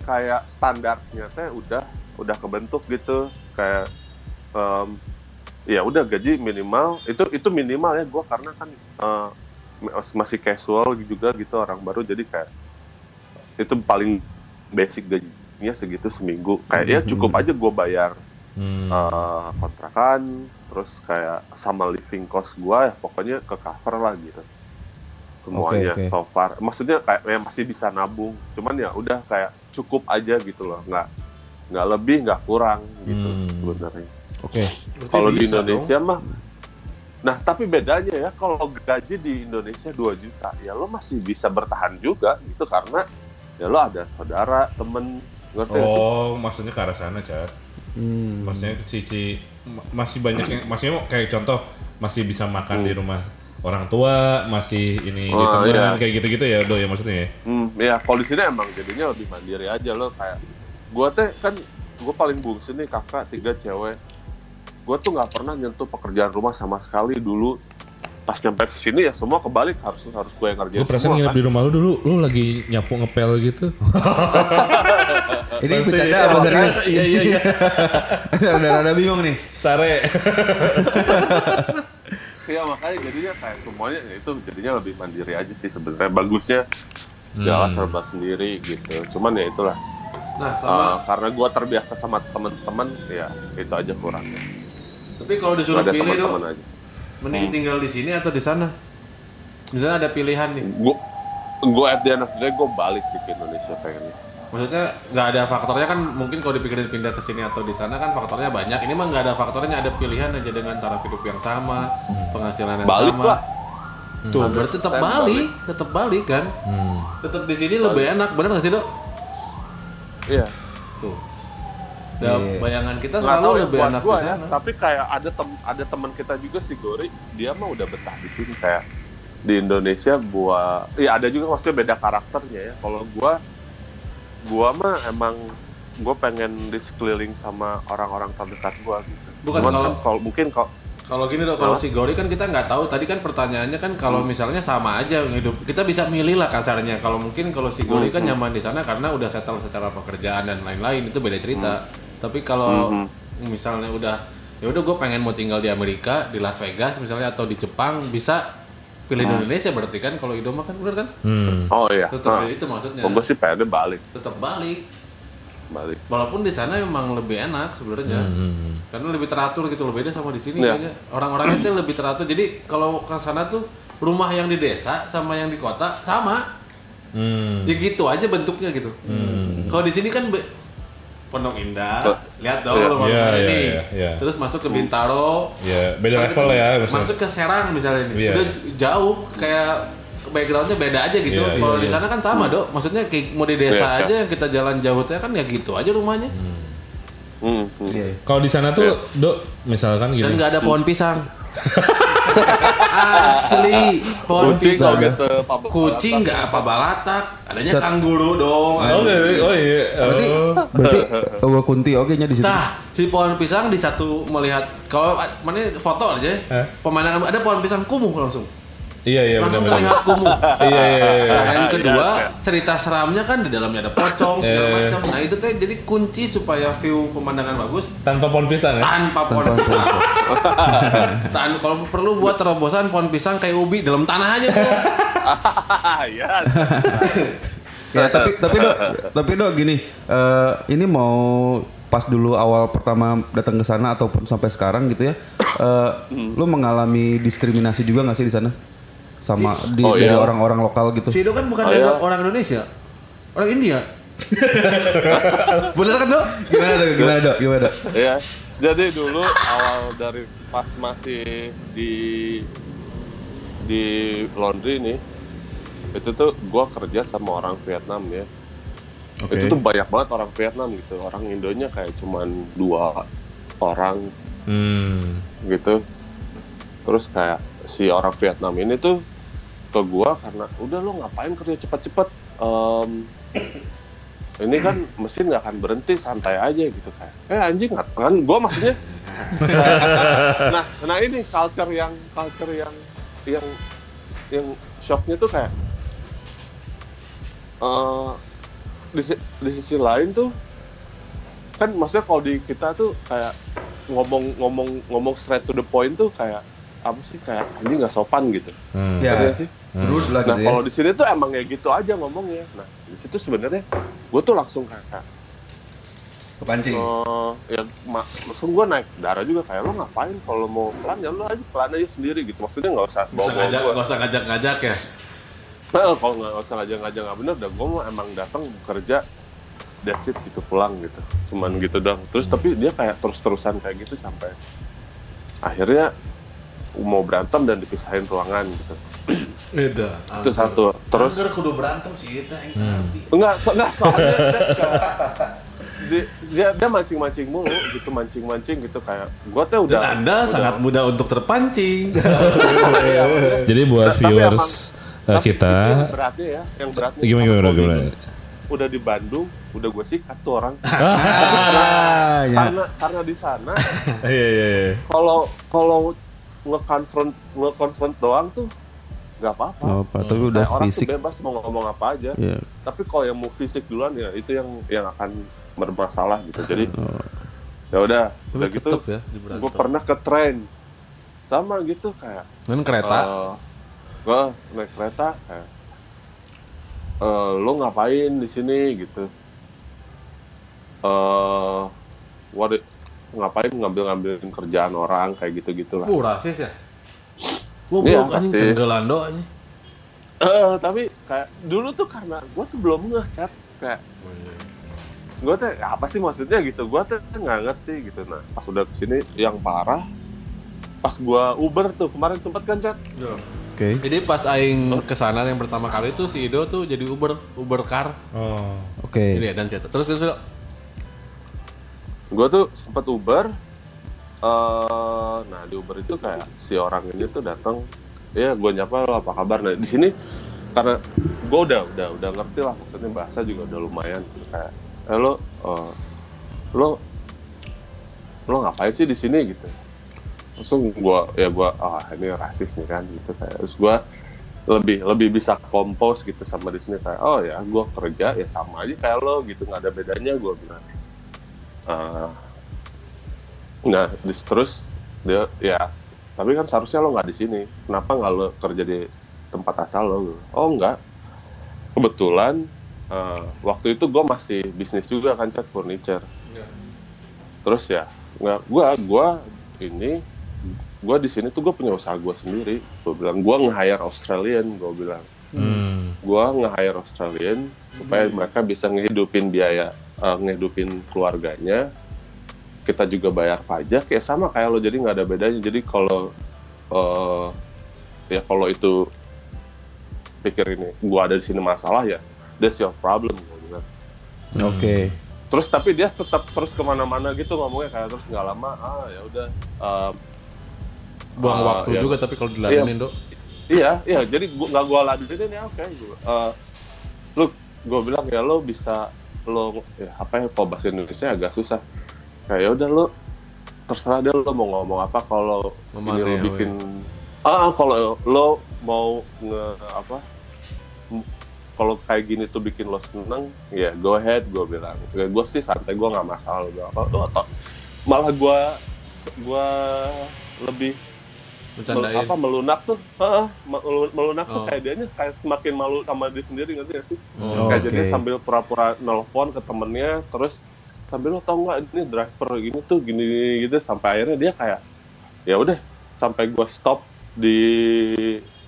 D: kayak standarnya teh udah udah kebentuk gitu kayak em, ya udah gaji minimal itu itu minimal ya gue karena kan mas- masih casual juga gitu orang baru jadi kayak itu paling basic gajinya segitu seminggu kayak ya cukup aja gue bayar
A: Hmm.
D: eh, kontrakan terus kayak sama living cost gua ya pokoknya ke cover lah gitu semuanya
C: Oke, oke.
D: so far maksudnya kayak ya masih bisa nabung cuman ya udah kayak cukup aja gitu loh nggak nggak lebih nggak kurang gitu
A: Hmm.
D: sebenarnya
C: Oke.
B: Berarti
D: kalau di Indonesia mah nah tapi bedanya ya kalau gaji di Indonesia 2 juta ya lo masih bisa bertahan juga gitu karena ya lo ada saudara temen ngerti sih?
A: Oh, maksudnya ke arah sana, Cat.
C: Hmm.
A: Maksudnya sisi ma- masih banyak yang maksudnya kayak contoh masih bisa makan di rumah orang tua, masih ini di
D: Oh,
A: teman
D: iya.
A: kayak gitu-gitu ya, Do ya maksudnya ya.
D: Hmm, ya kalau di sini emang jadinya lebih mandiri aja lo kayak gua teh kan gua paling bungsu nih kakak tiga cewek gua tuh nggak pernah nyentuh pekerjaan rumah sama sekali dulu pas nyampe ke sini ya semua kebalik harus harus gue yang ngerjain
A: Gue perasaan nginep
D: kan.
A: di rumah lu dulu, lu lagi nyapu ngepel gitu.
C: Ini bercanda apa serius?
A: Iya iya iya.
C: Rada-rada bingung nih.
A: Sare.
D: ya makanya jadinya kayak semuanya ya itu jadinya lebih mandiri aja sih sebenarnya bagusnya segala
A: Hmm.
D: serba sendiri gitu cuman ya itulah
B: nah
D: Uh,
B: sama
D: karena gua terbiasa sama temen-temen ya itu aja kurangnya
B: tapi kalau disuruh
D: ada
B: pilih dok mending tinggal di sini atau di sana misalnya ada pilihan nih
D: gua gua at the end of the day gua balik sih ke Indonesia pengennya
B: Maksudnya nggak ada faktornya kan mungkin kalau dipikirin pindah ke sini atau di sana kan faktornya banyak. Ini mah nggak ada faktornya, ada pilihan aja dengan taraf hidup yang sama, penghasilan yang
D: Balik
B: sama.
D: lah.
B: Tuh, berarti tetap balik, tetap balik kan? Tetap di sini lebih enak, benar nggak sih dok?
D: iya
B: Tuh. Da, bayangan kita
D: nggak
B: selalu
D: ya
B: lebih
D: buat
B: enak di
D: ya. tapi kayak ada tem ada teman kita juga si Gori dia mah udah betah di sini kayak di Indonesia gua iya ada juga maksudnya beda karakternya ya. Kalau gua gua mah emang gua pengen di sekeliling sama orang-orang terdekat gua gitu.
B: Bukan,
D: Cuman
B: kalau-
D: kan kalau mungkin kalau
B: Kalau gini dok, kalau si Gori kan kita nggak tahu. Tadi kan pertanyaannya kan kalau misalnya sama aja hidup, kita bisa milih lah kasarnya. Kalau mungkin kalau si Gori kan nyaman di sana karena udah settle secara pekerjaan dan lain-lain itu beda cerita. Tapi kalau misalnya udah ya udah gue pengen mau tinggal di Amerika, di Las Vegas misalnya atau di Jepang bisa pilih di Indonesia berarti kan kalau hidup mah kan bener kan?
A: Hmm.
D: oh iya
B: Tetap
D: nah,
B: itu maksudnya.
D: gua sih pengennya balik
B: Tetap balik.
D: balik
B: Walaupun di sana memang lebih enak sebenarnya. Karena lebih teratur gitu loh beda sama di sini kayaknya. Orang-orangnya tuh lebih teratur. Jadi kalau ke sana tuh rumah yang di desa sama yang di kota sama.
A: Hmm.
B: Ya gitu aja bentuknya gitu. Kalau di sini kan be- Pondok Indah,
D: Oh.
B: lihat dong
A: Iya,
B: rumah
A: iya,
B: ini.
A: iya, iya.
B: Terus masuk ke Bintaro.
A: Ya, beda level ya maksudnya.
B: Masuk ke Serang misalnya ini.
A: Iya.
B: Udah jauh kayak backgroundnya beda aja gitu.
A: Iya,
B: Kalau
A: iya,
B: di
A: iya.
B: sana kan sama dok. Maksudnya kayak mau di desa
D: Iya,
B: aja yang kita jalan jauh tuh kan ya gitu aja rumahnya.
D: Hmm, hmm.
C: Iya.
A: Kalau di sana tuh, Dok, misalkan
B: Dan
A: gini.
B: nggak ada pohon pisang. Asli. Pohon
D: Kucing
B: pisang. Kucing nggak apa balatak, adanya kanguru dong.
A: Oh, oh iya.
C: Berarti
A: Oh.
C: berarti Ewa Kunti oke nya di situ.
B: Nah, si pohon pisang di satu melihat kalau mana foto aja,
A: Hah?
B: pemandangan ada pohon pisang kumuh langsung.
A: Iya iya
B: langsung
A: benar.
B: terlihat kumuh.
A: Iya iya iya.
B: Nah, yang
D: Iya,
B: kedua,
D: iya.
B: cerita seramnya kan di dalamnya ada pocong segala macam. Nah, itu teh jadi kunci supaya view pemandangan bagus
A: Tanpa pohon pisang ya.
B: tanpa pohon
C: Tanpa
B: pisang. Tan kalau perlu buat terobosan pohon pisang kayak ubi dalam tanah aja bro.
D: Iya.
C: Ya tapi tapi dok tapi dok gini eh, ini mau pas dulu awal pertama datang ke sana ataupun sampai sekarang gitu ya eh, lu mengalami diskriminasi juga nggak sih di sana sama di,
D: Oh,
C: dari
D: iya.
C: orang-orang lokal gitu
B: Si Edo kan bukan
D: Oh,
B: dianggap
D: iya.
B: orang Indonesia, orang India. Bener kan dok?
C: gimana dok gimana dok gimana dok
D: Iya. Jadi dulu awal dari pas masih di di laundry nih, itu tuh gua kerja sama orang Vietnam ya.
C: Oke.
D: Itu tuh banyak banget orang Vietnam gitu. Orang Indonya kayak cuman dua orang
A: Hmm.
D: gitu. Terus kayak si orang Vietnam ini tuh ke gua karena udah lo ngapain kerja cepet-cepet. Em, ini kan mesin nggak akan berhenti santai aja gitu kayak eh anjing nggak kan gua maksudnya nah nah ini culture yang culture yang yang yang shocknya tuh kayak eh di, di sisi lain tuh kan maksudnya kalau di kita tuh kayak ngomong ngomong ngomong straight to the point tuh kayak apa sih kayak ini nggak sopan gitu.
A: Hmm.
C: Ya.
D: Ngerti nggak sih.
C: rude lah
D: nah
C: gitu ya.
D: kalau di sini tuh emang ya gitu aja ngomongnya. Nah di situ sebenarnya gue tuh langsung kayak
C: kepancing
D: eh ya ma- langsung gue naik darah juga. Kayak lo ngapain? Kalau mau pelan ya lo aja pelan aja sendiri gitu. Maksudnya nggak usah
B: Gak
D: bawa
B: ngajak, gak usah ngajak-ngajak ya.
D: Nah, kalau nggak usah ngajak-ngajak nggak bener. Dah gue mau emang datang kerja that's it gitu pulang gitu. Cuman gitu dong terus tapi dia kayak terus-terusan kayak gitu sampai akhirnya mau berantem dan dipisahin ruangan gitu
B: Beda.
D: itu satu terus
B: Angger kudu berantem sih itu yang ngerti.
D: enggak so, enggak soalnya dia, dia, dia, mancing-mancing mulu gitu mancing-mancing gitu kayak gua teh udah
B: Dan Anda
D: udah-
B: sangat mudah untuk terpancing.
A: Jadi buat viewers
D: emang-
A: eh, kita
D: yang beratnya ya yang beratnya
A: gimana gimana gimana.
D: udah di Bandung udah gue sikat tuh orang
C: ah, ya.
D: karena karena di sana
A: Iya iya iya.
D: kalau kalau nge-confront nge-confront doang tuh nggak apa-apa.
C: Oh, apa tapi udah
D: Kayak orang
C: fisik.
D: tuh bebas mau ngomong apa aja.
C: Ya
D: tapi kalau yang mau fisik duluan ya itu yang yang akan bermasalah gitu. Jadi
C: Oh.
D: ya udah udah gitu
B: ya
D: gue pernah ke train. Sama gitu kayak
B: Kan kereta.
D: eh, gua naik kereta kayak eh, lo ngapain di sini? gitu. Eh what ngapain ngambil-ngambilin kerjaan orang kayak gitu-gitu lah
B: Uh, rasis ya? Gua
D: Iya,
B: blok anjing tenggelan do anjing.
D: Eh, tapi kayak dulu tuh karena gue tuh belum ngeh chat kayak gue tuh apa sih maksudnya gitu gue tuh nggak ngerti gitu nah pas udah ke sini yang parah pas gue Uber tuh kemarin sempat kan chat
C: oke
B: Jadi pas aing ke sana yang pertama kali tuh si Ido tuh jadi Uber Uber car.
A: Oh.
C: oke
B: Jadi dan cerita. Terus terus.
D: Gue tuh sempat Uber eh nah di Uber itu kayak si orang ini tuh datang ya gue nyapa lo apa kabar? Nah di sini karena gue udah udah udah ngerti lah maksudnya bahasa juga udah lumayan kayak eh, lo eh, lo lo ngapain sih di sini? Gitu. Langsung gue ya gue ah ini rasis nih kan gitu kayak terus gue lebih lebih bisa kompos gitu sama di sini kayak oh ya gue kerja ya sama aja kayak lo gitu nggak ada bedanya gue bilang Ah. nah terus dia ya tapi kan seharusnya lo nggak di sini. Kenapa nggak lo kerja di tempat asal lo oh enggak kebetulan eh, waktu itu gue masih bisnis juga kan cat furniture. Terus ya nggak gue gua ini gue di sini tuh gue punya usaha gue sendiri. Gue bilang gue nge-hire Australian gue bilang.
A: Hmm.
D: gue nge-hire Australian supaya mereka bisa ngehidupin biaya eh, ngehidupin keluarganya kita juga bayar pajak ya sama kayak lo jadi nggak ada bedanya jadi kalau eh, ya kalau itu pikir ini gue ada di sini masalah ya that's your problem gue bilang
C: oke
D: terus tapi dia tetap terus ke mana-mana gitu ngomongnya kayak terus nggak lama ah ya udah eh,
B: buang
D: Ah,
B: waktu
D: iya.
B: juga tapi kalau diladenin dok
D: Iya, iya. Jadi gua nggak gua ladenin ya oke. Gua, eh, lu, gua bilang ya lo bisa lo ya apa ya kalau bahasa Indonesia agak susah. Kayak ya udah lo terserah deh lo mau ngomong apa kalau ini lo
B: ya,
D: bikin ah kalau lo mau nge apa kalau kayak gini tuh bikin lo seneng ya go ahead gue bilang. Ya, gue sih santai gue nggak masalah bilang apa atau malah gue gue lebih Mel- apa melunak tuh heeh, melu- melunak tuh
B: Oh.
D: kayak dia kayak semakin malu sama dia sendiri ngerti gak sih
C: Oh,
D: kayak jadi
C: oke.
D: sambil pura-pura nelpon ke temennya terus sambil lo tau nggak ini driver gini tuh gini gitu sampai akhirnya dia kayak ya udah sampai gua stop di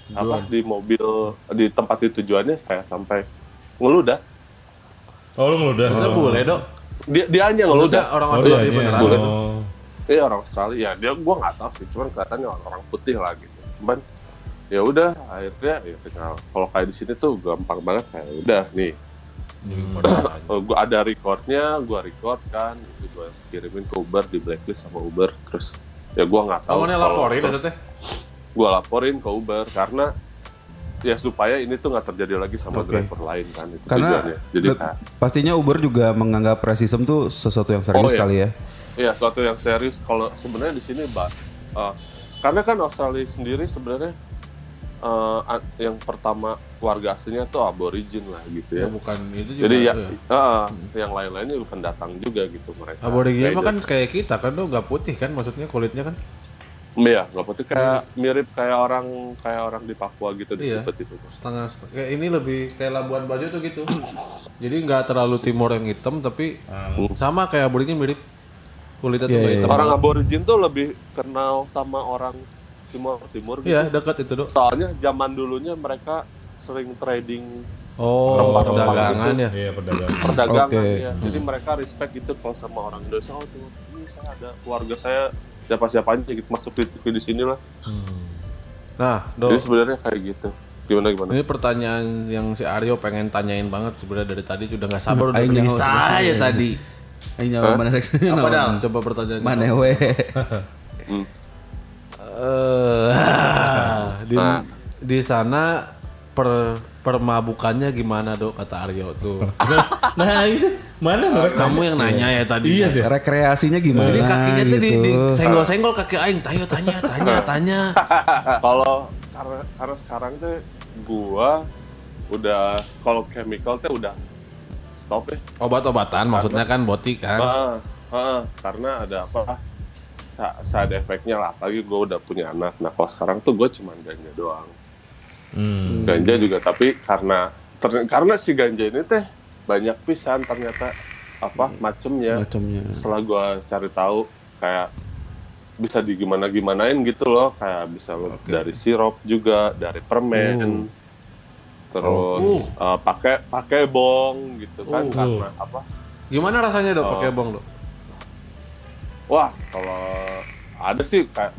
D: apa
B: Tujuan.
D: di mobil di tempat di tujuannya kayak sampai ngeludah
A: Oh lu ngeludah.
B: kita
A: Oh.
B: boleh dok
D: dia dia aja
B: ngeludah
D: ngeludah
B: orang
A: Oh, iya, iya.
B: beneran gitu.
A: Oh.
D: Iya orang Australia, ya dia gua nggak tahu sih, cuman kelihatannya orang, orang putih lah gitu. Cuman ya udah akhirnya ya tinggal kalau kayak di sini tuh gampang banget kayak udah nih. Oh, gua ada recordnya, gua record kan, itu gua kirimin ke Uber di blacklist sama Uber, terus ya gua nggak tahu. Kalau-
B: laporin itu teh?
D: Gua laporin ke Uber karena ya supaya ini tuh nggak terjadi lagi sama
C: Oke.
D: driver lain kan itu
C: Karena
D: tujuannya. Jadi
C: le-
D: kayak
C: pastinya Uber juga menganggap racism tuh sesuatu yang serius
D: Oh, iya.
C: kali ya.
D: Iya, suatu yang serius. Kalau sebenarnya di sini, Mbak, eh, karena kan Australia sendiri sebenarnya a- yang pertama warga aslinya tuh aborigin lah gitu
B: ya
D: ya.
B: bukan itu juga
D: Jadi ya,
B: tuh
D: eh, yang lain-lainnya juga pendatang juga gitu mereka.
B: Aborigin mah kan kayak kita kan dok nggak putih kan maksudnya kulitnya kan
D: Iya, nggak putih kayak mirip kayak orang kayak orang di Papua gitu di
B: Iya.
D: Itu.
B: setengah kayak ini lebih kayak Labuan Bajo tuh gitu jadi nggak terlalu timur yang hitam tapi sama kayak aborigin mirip kulitnya tuh
C: Iya,
B: nggak
C: iya,
B: hitam
D: Orang aborigin tuh lebih kenal sama orang Timur Timur gitu.
B: iya dekat itu dok
D: Soalnya zaman dulunya mereka sering trading
B: oh
D: Rempah-rempah
B: perdagangan ya
A: Iya pedagang.
D: perdagangan
C: Oke.
D: ya. Jadi mereka respect gitu kalau sama orang Indonesia. Oh, tuh, ini saya ada keluarga saya siapa siapa aja gitu masuk di, di sini lah.
B: nah
D: Jadi
B: dok
D: sebenarnya kayak gitu. Gimana gimana?
B: ini pertanyaan yang si Aryo pengen tanyain banget sebenarnya dari tadi udah nggak sabar udah
C: nyawa
B: saya tadi
C: Ayo nyawa mana rek.
B: apa dah coba pertanyaannya
C: Mana we?
D: Hmm.
B: Eh, di,
D: Nah.
B: di sana per permabukannya gimana dok kata Aryo tuh
A: Nah, ini sih mana mereka?
B: kamu yang nanya ya tadi
A: Iya sih.
C: Rekreasinya gimana
B: Jadi kakinya tuh di,
C: gitu.
B: di senggol-senggol kaki aing, tayo tanya, tanya, tanya.
D: Kalau karena sekarang tuh gua udah kalau chemical tuh udah stop ya.
B: Obat-obatan maksudnya kan boti kan.
D: Ah, ah, karena ada apa? sa- Side effect-nya lah. Apalagi gue udah punya anak. Nah kalau sekarang tuh gue cuma ganja doang.
A: Hmm.
D: ganja juga tapi karena ter- karena si ganja ini teh banyak pisan ternyata apa macemnya
C: macamnya.
D: setelah gua cari tahu kayak bisa di gimana gimanain gitu loh kayak bisa lo dari sirup juga dari permen terus
B: Uh.
D: eh, pakai pakai bong gitu kan
B: Uh.
D: karena apa
B: Gimana rasanya dok
D: Oh.
B: pakai bong dok?
D: wah kalau ada sih kayak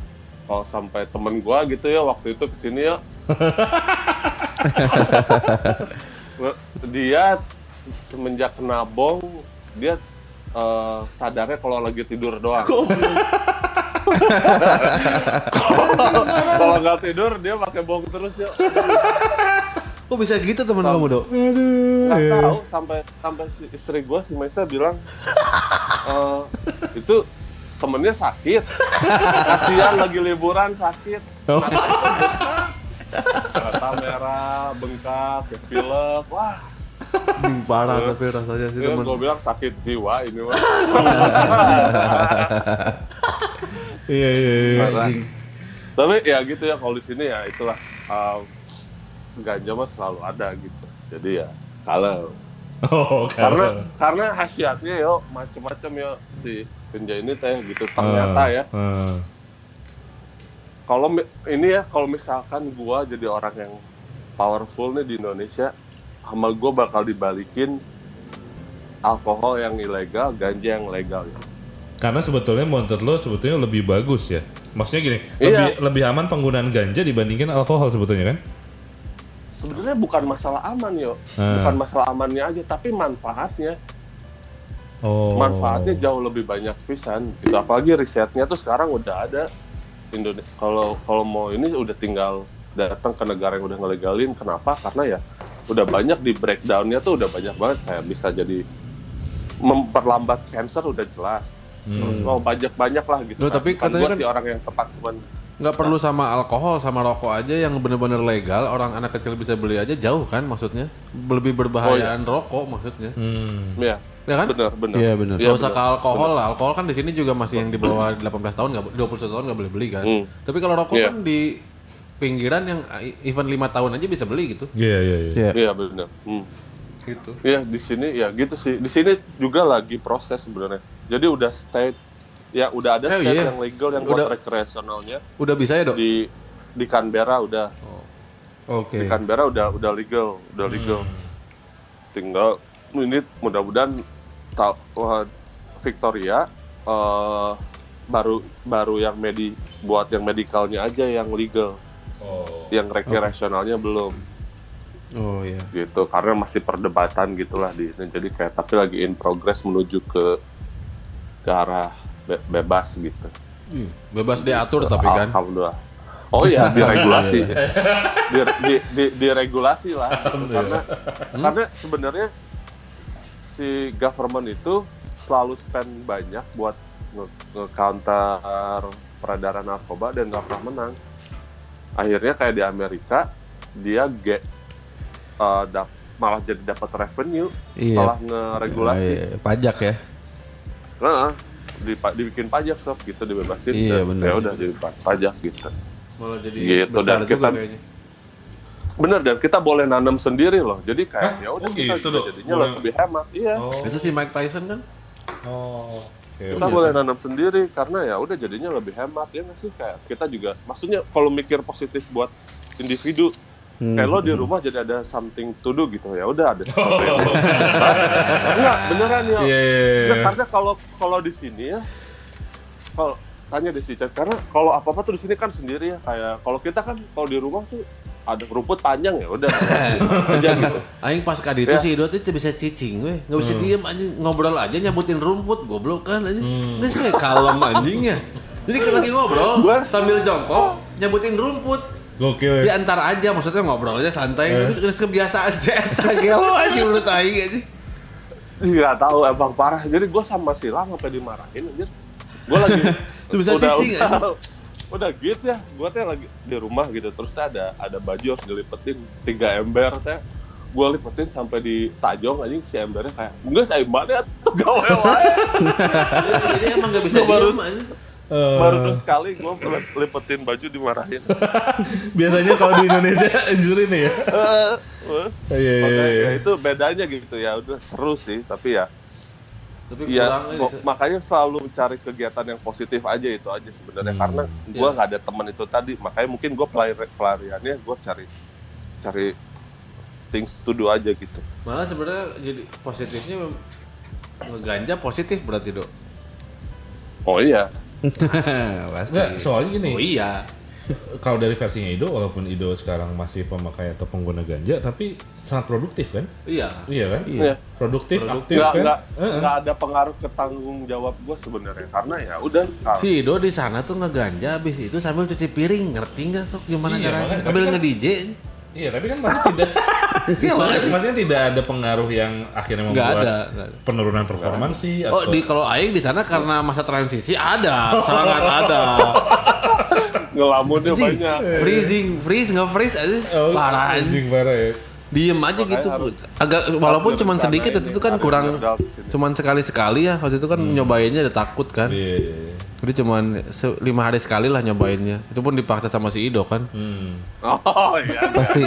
D: kalau sampai temen gua gitu ya waktu itu ke sini ya dia semenjak kena bong dia eh, sadarnya kalau lagi tidur doang kalau nggak tidur dia pakai bong terus ya
B: Kok bisa gitu teman kamu dok?
D: nggak
C: Iya.
D: tahu sampai sampai si istri gua si Maisa bilang eh, itu temennya sakit kasihan lagi liburan sakit mata merah bengkak pilek wah
B: Hmm, parah tapi rasanya sih teman.
D: gue bilang sakit jiwa ini mah
A: Iya iya iya.
D: Parah. tapi ya gitu ya kalau di sini ya itulah um, ganja mah selalu ada gitu jadi ya kalau
A: Oh,
D: karena karena khasiatnya yo macem-macem yo si ganja ini teh gitu ternyata ya
A: Ah.
D: kalau ini ya kalau misalkan gua jadi orang yang powerful nih di Indonesia sama gua bakal dibalikin alkohol yang ilegal ganja yang legal ya.
A: Karena sebetulnya menurut lo sebetulnya lebih bagus ya. Maksudnya gini,
D: Iya.
A: lebih lebih aman penggunaan ganja dibandingkan alkohol sebetulnya kan?
D: Sebenarnya bukan masalah aman yo.
A: Hmm.
D: bukan masalah amannya aja tapi manfaatnya.
A: Oh.
D: manfaatnya jauh lebih banyak pisan. Gitu apalagi risetnya tuh sekarang udah ada. Indonesia kalau kalau mau ini udah tinggal datang ke negara yang udah ngelegalin. Kenapa? Karena ya udah banyak di breakdownnya tuh udah banyak banget. Kayak bisa jadi memperlambat cancer udah jelas. Terus mau banyak banyak lah gitu
B: Loh,
D: Nah,
B: tapi katanya
D: gua
B: kan-
D: sih orang yang tepat cuman
B: nggak perlu sama alkohol sama rokok aja yang bener-bener legal orang anak kecil bisa beli aja jauh kan maksudnya lebih berbahayaan rokok maksudnya
A: Hmm.
D: ya
B: ya kan
D: bener bener
C: Iya, bener.
B: Gak usah ke alkohol lah. Alkohol kan di sini juga masih yang di bawah 18 tahun, nggak 21 tahun nggak boleh beli kan.
D: Hmm.
B: Tapi kalau rokok
D: Iya.
B: kan di pinggiran yang even lima tahun aja bisa beli gitu.
A: Iya iya iya.
C: Iya.
D: iya bener hmm.
B: Gitu.
D: Iya di sini ya gitu sih. Di sini juga lagi proses sebenarnya. Jadi udah state ya udah ada
B: Eh,
D: state
B: iya.
D: yang legal yang
B: Udah.
D: buat rekreasionalnya
B: Udah bisa ya dok?
D: di di Canberra udah
C: Oke.
D: di Canberra udah udah legal udah legal. Tinggal ini mudah-mudahan ta- wah, Victoria eh, baru baru yang medi buat yang medikalnya aja yang legal.
A: Oh.
D: Yang rekreasionalnya belum
C: Oh iya.
D: gitu karena masih perdebatan gitulah di ini jadi kayak tapi lagi in progress menuju ke ke arah be- bebas gitu.
B: Ih, Bebas diatur tapi kan.
D: Alhamdulillah. Oh iya, diregulasi. di, di, di, diregulasi lah. gitu. Karena karena sebenarnya si government itu selalu spend banyak buat nge- nge-counter peredaran narkoba dan nggak pernah menang. Akhirnya kayak di Amerika dia get uh, dap- malah jadi dapat revenue
C: Iya.
D: setelah ngeregulasi.
C: Iya, pajak ya.
D: Nah, dibikin pajak sob gitu dibebasin.
C: Iya.
D: Ya udah jadi pa- pajak gitu.
B: Malah jadi
D: Gitu,
B: besar
D: dan
B: juga
D: kita-
B: kayaknya.
D: Bener dan kita boleh nanam sendiri loh. Jadi kayak ya udah
A: Oh,
D: kita
A: gitu,
D: jadinya
A: Boleh.
D: lebih hemat. Iya.
A: Oh.
B: Itu si Mike Tyson kan?
A: Oh. Oke.
D: Kita boleh nanam sendiri karena ya udah jadinya lebih hemat ya nggak sih kayak kita juga maksudnya kalau mikir positif buat individu
C: Hmm.
D: kayak lo di rumah jadi ada something to do gitu ya udah ada sesuatu yang lo enggak beneran ya
A: Iya iya
D: Nggak,
A: iya.
D: karena kalau kalau di sini ya kalau tanya di sini karena kalau apa apa tuh di sini kan sendiri ya kayak kalau kita kan kalau di rumah tuh ada rumput panjang ya udah aja gitu
B: Aing pas kali itu
D: Ya.
B: si Idot itu bisa cicing weh. Nggak bisa diem aja ngobrol aja nyabutin rumput goblok kan aja. Nggak sih kalem anjingnya. Jadi kalau lagi ngobrol sambil jongkok nyabutin rumput.
A: Gokil.
B: Di
A: ya.
B: antar aja maksudnya ngobrol aja santai tapi udah kebiasaan aja eta gelo aja menurut aing aja.
D: nggak tahu emang parah jadi gue sama Sila sampai dimarahin aja gue lagi
B: Tuh bisa cicing
D: udah,
B: aja.
D: udah gitu ya gue teh lagi di rumah gitu terus teh ada ada baju harus dilipetin tiga ember teh gue lipetin sampai di tajong aja si embernya kayak enggak saya mana tuh gawe wae
B: Jadi emang nggak bisa diem aja.
A: Eh,
D: baru sekali gue lipetin baju dimarahin
A: biasanya kalau di Indonesia injury nih ya.
D: Eh.
A: Iya iya iya.
D: ya itu bedanya gitu ya udah seru sih tapi ya
B: Tapi
D: Iya,
B: kurang ini
D: gua- makanya selalu mencari kegiatan yang positif aja itu aja sebenarnya
A: Hmm.
D: karena gua
B: Iya.
D: nggak ada teman itu tadi makanya mungkin gua pelari pelariannya gua cari cari things to do aja gitu.
B: Malah sebenarnya jadi positifnya ngeganja positif berarti dok.
D: Oh iya,
C: Pasti.
A: Enggak, soalnya gini.
B: Oh iya.
A: Kalau dari versinya Ido, walaupun Ido sekarang masih pemakai atau pengguna ganja, tapi sangat produktif kan?
B: Iya.
A: Iya kan?
D: Iya.
A: Produktif, aktif
D: nggak
A: kan?
D: nggak
A: Heeh.
D: nggak ada pengaruh ke tanggung jawab gua sebenarnya karena ya udah kalau-
B: Si Ido di sana tuh ngeganja habis itu sambil cuci piring, ngerti nggak sok gimana
A: Iya,
B: caranya? Sambil
A: kan-
B: nge-DJ.
A: Iya, tapi kan masih tidak. maksudnya tidak ada pengaruh yang akhirnya membuat
B: ada, nggak ada.
A: penurunan performansi
B: Oh,
A: atau
B: di kalau aing di sana karena masa transisi ada, sangat ada.
D: ngelamunnya banyak.
B: freezing, freeze nggak freeze aja.
A: Oh,
B: Parah
A: anjing parah ya.
B: Diem aja gitu. Agak walaupun cuman
D: rencana
B: sedikit
D: ini,
B: waktu itu kan kurang cuman sekali-sekali ya waktu itu kan nyobainnya udah takut kan.
A: Iya, iya, iya.
B: Jadi cuman lima hari sekali lah nyobainnya. Itu pun dipaksa sama si Ido kan.
A: Hmm.
D: Oh iya.
C: Pasti.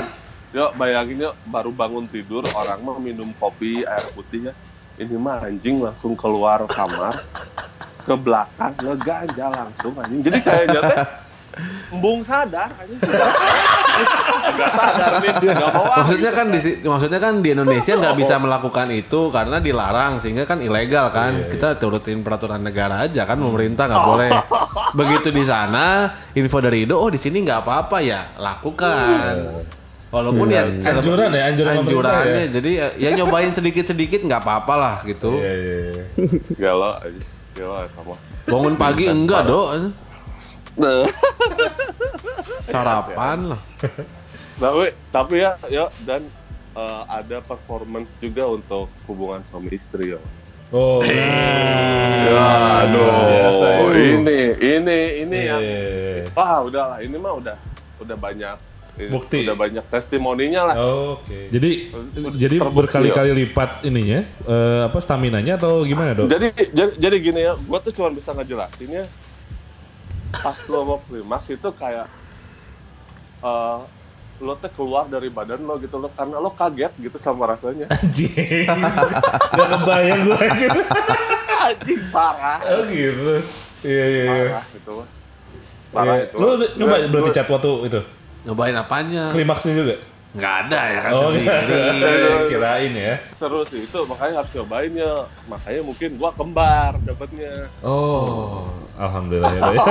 D: Yuk bayangin yuk baru bangun tidur orang mah minum kopi air putih ya. Ini mah anjing langsung keluar kamar ke belakang ngeganja langsung anjing. Jadi kayaknya teh embung sadar anjing. Enggak sadar nih, mau
B: Maksudnya kan di maksudnya kan di Indonesia nggak bisa melakukan itu karena dilarang sehingga kan ilegal kan. Kita turutin peraturan negara aja kan pemerintah nggak boleh. Begitu di sana info dari Ido oh di sini nggak apa-apa ya lakukan. Walaupun ya
A: Anjuran ya, anjuran
B: anjurannya
A: ya.
B: jadi ya, ya nyobain sedikit-sedikit nggak apa-apa lah gitu.
A: Iya, iya, iya.
D: Gelo ya.
B: Bangun pagi enggak, Dok.
D: Nah,
B: Sarapan lah.
D: tapi tapi ya ya dan eh, ada performance juga untuk hubungan suami istri ya.
A: Oh.
D: Aduh,
A: biasa ya.
D: ini ini ini yang
A: Iya.
D: wah udahlah ini mah udah udah banyak
A: Bukti.
D: udah banyak testimoninya lah.
A: Oke. Jadi
D: Udah
A: jadi
D: terbukti,
A: berkali-kali lipat ininya eh, apa staminanya atau gimana, Dok?
D: Jadi, jadi jadi gini ya, gua tuh cuma bisa ngejelasinnya pas lo mau klimaks itu kayak eh lo tuh keluar dari badan lo gitu lo karena lo kaget gitu sama rasanya.
A: Anjing. Gak kebayang gue aja.
D: Anjing parah.
A: Oh gitu. Iya iya iya.
D: Parah gitu. Parah
A: Iya.
D: itu.
A: Lu udah nyoba berarti chat waktu itu?
B: Nyobain apanya?
A: Klimaksnya juga?
B: Nggak ada ya kan
A: Oh,
B: sendiri.
A: kirain ya.
D: seru sih itu makanya harus cobain ya makanya mungkin gua kembar dapetnya
A: Oh, alhamdulillah ya, Dok.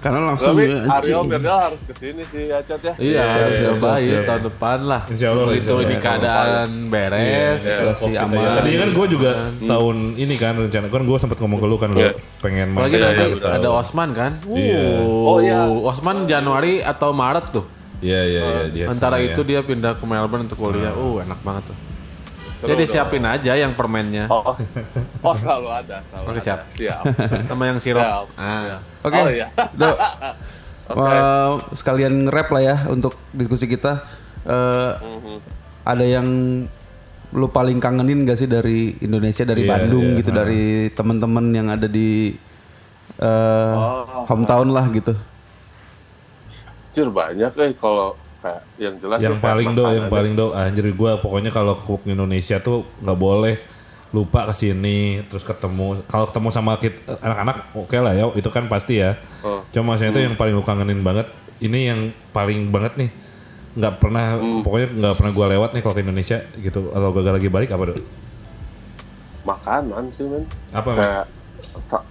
C: Karena langsung
D: tapi
C: ya,
D: Aryo. Berdal harus ke sini sih ya Cat ya
B: Iya, harus
A: iya, iya.
B: tahun depan lah.
A: Insya Allah
B: Itu
A: Allah.
B: ini keadaan beres,
A: Iya,
B: situasi
A: Covid
B: aman.
A: Tadinya kan gue juga tahun ini kan rencana kan gue sempat ngomong ke lu kan lu
D: Iya.
A: pengen main
B: Apalagi
A: Jakarta.
B: ada Osman kan?
A: Iya.
D: Oh, iya.
B: Osman Januari atau Maret tuh.
A: Iya iya iya. dia
B: Antara itu
A: ya.
B: dia pindah ke Melbourne untuk kuliah. Uh, enak banget tuh.
D: Seru
B: Jadi
D: dong.
B: siapin aja yang permennya.
D: oh oh selalu ada selalu
B: Oke,
D: ada.
B: siap.
D: siap
B: Sama yang sirup.
D: Siap.
B: Ah.
C: Oke.
D: oh iya
C: Dok,
D: Oke.
C: eh, sekalian rap lah ya untuk diskusi kita. Eh,
D: Mhm.
C: ada yang lu paling kangenin gak sih dari Indonesia dari
A: Iya,
C: Bandung
A: iya,
C: gitu dari teman-teman yang ada di eh,
D: Oh.
C: hometown lah gitu.
D: Jujur banyak eh kalau kayak yang jelas
A: yang
D: sih
A: paling do yang paling do. Anjir gue pokoknya kalau ke Indonesia tuh nggak boleh lupa ke sini terus ketemu. Kalau ketemu sama anak-anak oke lah ya itu kan pasti ya.
D: Oh.
A: cuma maksudnya itu yang paling gue kangenin banget ini yang paling banget nih. Nggak pernah pokoknya nggak pernah gue lewat nih kalau ke Indonesia gitu. Atau gagal lagi balik apa dok
D: makanan sih men.
A: Apa
D: kayak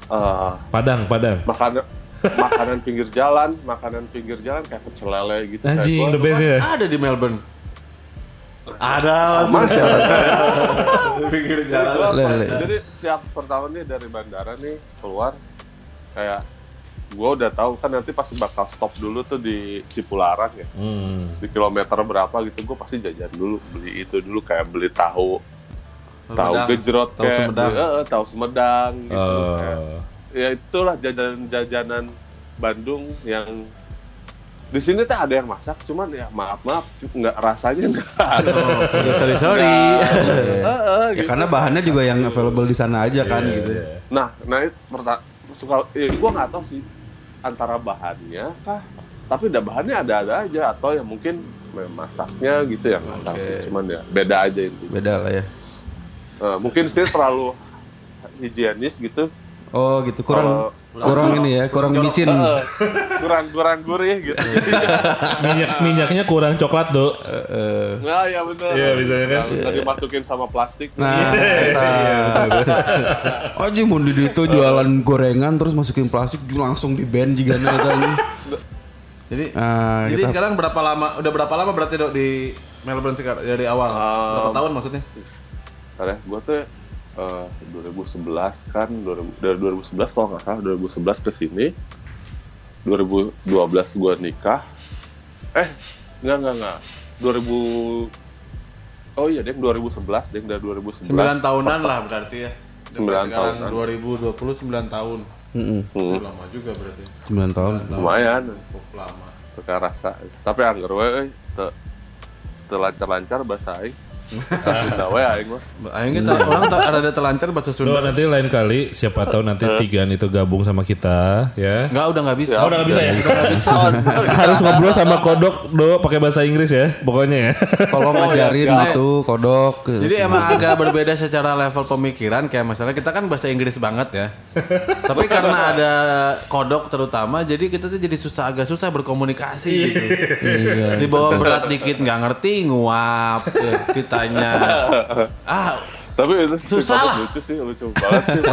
D: eh,
A: Padang Padang.
D: makanan makanan pinggir jalan makanan pinggir jalan kayak pecel lele gitu
A: anjing the best ya
B: Ada di Melbourne. Ada. Pinggir jalan.
C: Lele.
D: Jadi setiap pertama nih dari bandara nih keluar kayak gue udah tahu kan nanti pasti bakal stop dulu tuh di Cipularang ya
A: hmm.
D: di kilometer berapa gitu gue pasti jajan dulu beli itu dulu kayak beli tahu tahu gejrot
B: Tahu
D: kayak
B: Sumedang.
D: beli, eh, tahu Sumedang gitu Kayak, ya itulah jajanan-jajanan Bandung yang di sini tuh ada yang masak cuman ya maaf maaf nggak rasanya nggak ada
B: Ya, sorry sorry.
D: Eh,
C: Ya
D: gitu.
C: karena bahannya juga yang available di sana aja kan gitu.
D: Nah, nah itu suka, ya, gue nggak tahu sih antara bahannya kah, tapi udah bahannya ada-ada aja atau ya mungkin masaknya gitu ya nggak tahu sih, cuman ya beda aja intinya.
C: Beda lah ya.
D: Eh, mungkin sih terlalu higienis gitu,
C: Oh gitu kurang kurang ini ya kurang micin.
D: Kurang kurang gurih gitu.
A: minyak minyaknya kurang coklat do
D: nah ya bener.
A: Iya, biasanya kan.
D: Nggak- nggak dimasukin sama plastik.
C: Nah,
A: Iya,
C: eta. Aja mau di itu jualan gorengan terus masukin plastik langsung di band juga nih.
B: Jadi
C: Nah,
B: jadi
C: kita
B: sekarang berapa lama? Udah berapa lama berarti dok di Melbourne sekarang dari awal? berapa
D: Um,
B: tahun maksudnya?
D: Karena gue tuh eh, 2011 kan 2000, dari 2011 kalau nggak salah 2011 ke sini 2012 gue nikah eh nggak nggak nggak 2000 oh iya deh 2011 deh dari 2011
B: 9 tahunan lah berarti ya. Dan
D: Sembilan
B: sekarang
D: tahunan.
B: 2020 9 tahun.
C: Mm-mm,
D: Hmm,
B: lama juga berarti.
C: 9 tahun.
D: lumayan
B: Cukup lama.
D: suka rasa tapi anggar we euy, te te lancar-lancar bahasa aing Tidak we aing mah
B: Aing kita orang tak ada telancar bahasa
A: Do,
B: Sunda.
A: nanti lain kali siapa tahu nanti tigaan itu gabung sama kita ya.
B: Enggak udah nggak bisa.
A: Oh, udah nggak bisa ya?
B: Bisa.
A: Harus ngobrol sama kodok do pakai bahasa Inggris ya pokoknya ya.
C: Tolong ngajarin
B: siap.
C: gitu kodok.
B: Jadi emang agak berbeda secara level pemikiran kayak masalah kita kan bahasa Inggris banget ya. Tapi karena ada kodok terutama jadi kita tuh jadi susah agak susah berkomunikasi gitu.
C: Iya.
B: Di bawah berat dikit nggak ngerti nguap ya, ditanya. Ah,
D: tapi itu
B: Susah lah.
D: lucu sih lucu banget sih.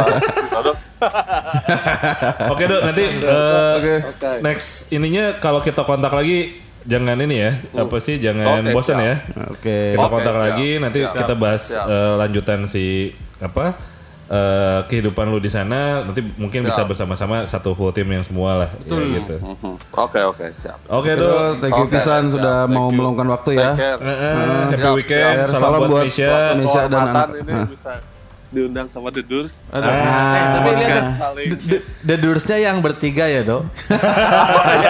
A: Oke dok nanti eh,
C: Oke.
D: Oke.
A: next ininya kalau kita kontak lagi jangan ini ya apa sih jangan
D: Oke,
A: bosan
D: siap.
A: ya.
C: Oke.
A: Kita
D: Oke,
A: kontak
D: siap.
A: lagi nanti
D: Siap.
A: kita bahas
D: Siap.
A: eh, lanjutan si apa eh, kehidupan lu di sana nanti mungkin bisa
D: Siap.
A: bersama-sama satu full team yang semua lah ya, gitu.
D: Mhm. Oke oke siap.
A: Oke
C: Aduh,
A: dong.
C: thank you
D: Oke,
C: pisan
D: siap,
C: sudah
D: thank
C: mau
D: you.
C: meluangkan waktu ya.
A: Eh, eh, happy weekend.
C: siap.
A: Salam,
C: Salam
A: buat
C: buat-
A: Indonesia.
C: Indonesia dan anak-
D: ini bisa diundang sama The Doors.
B: Aduh. Eh, tapi lihat the- the- the Doorsnya yang bertiga ya dok.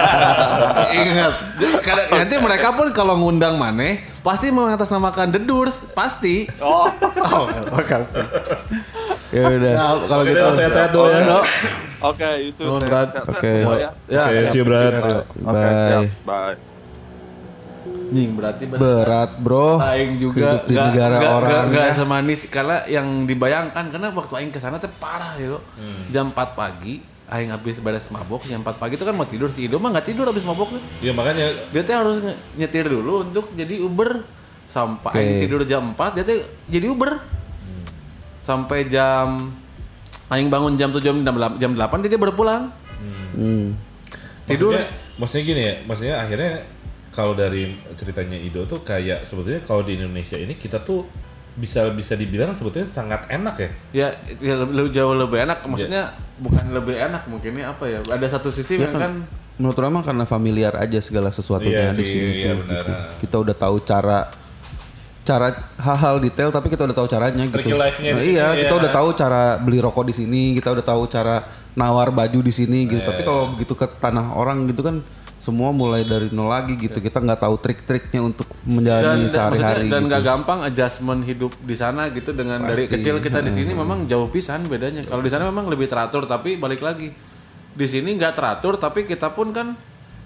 B: Ingat, Karena nanti mereka pun kalau ngundang Mane pasti mengatasnamakan The Doors pasti.
D: Oh,
B: Oh, makasih.
C: Ya udah.
B: Nah, kalau
A: Oke,
B: gitu
A: Dok, sehat-sehat dulu ya.
B: Dok.
D: oke itu. Saya- saya-
C: Oke.
D: saya ya.
B: Ya,
A: see you, Brad.
D: Oke,
C: Bye.
D: siap. Bye.
B: Nying berarti berat.
C: Berat bro.
B: Aing juga
C: Hidup di
B: nggak-
C: negara
B: nggak-
C: orang.
B: nggak
C: ya.
B: semanis karena yang dibayangkan karena waktu aing ke sana teh parah ya Dok. jam 4 pagi aing habis beres mabok jam 4 pagi itu kan mau tidur si Ido mah nggak tidur habis mabok tuh
A: Ya makanya
B: dia teh harus nyetir dulu untuk jadi Uber sampai
C: Oke.
B: aing tidur jam 4 dia teh jadi Uber sampai jam aing bangun jam 7 jam jam 8 jadi dia baru pulang
C: Hmm.
B: tidur
A: Maksudnya, maksudnya gini ya, maksudnya akhirnya kalau dari ceritanya Ido tuh kayak sebetulnya kalau di Indonesia ini kita tuh bisa bisa dibilang sebetulnya sangat enak ya.
B: ya, ya lebih, jauh lebih enak maksudnya bukan lebih enak mungkinnya apa ya ada satu sisi
C: Ya
B: yang
C: kan,
B: kan
C: menurut orang karena familiar aja segala sesuatunya
A: Iya
C: di sini.
A: iya
C: gitu. Kita udah tahu cara cara hal-hal detail tapi kita udah tahu caranya gitu. Nah, iya, kita
A: ya.
C: udah tahu cara beli rokok di sini, kita udah tahu cara nawar baju di sini gitu.
A: Iya,
C: Tapi kalau begitu ke tanah orang gitu kan semua mulai dari nol lagi gitu. Kita nggak tahu trik-triknya untuk menjalani
B: dan
C: sehari-hari
B: dan
C: gitu.
B: nggak gampang adjustment hidup di sana gitu dengan dari
C: Pasti.
B: kecil kita di sini memang jauh pisan bedanya kalau di sana memang lebih teratur tapi balik lagi di sini nggak teratur tapi kita pun kan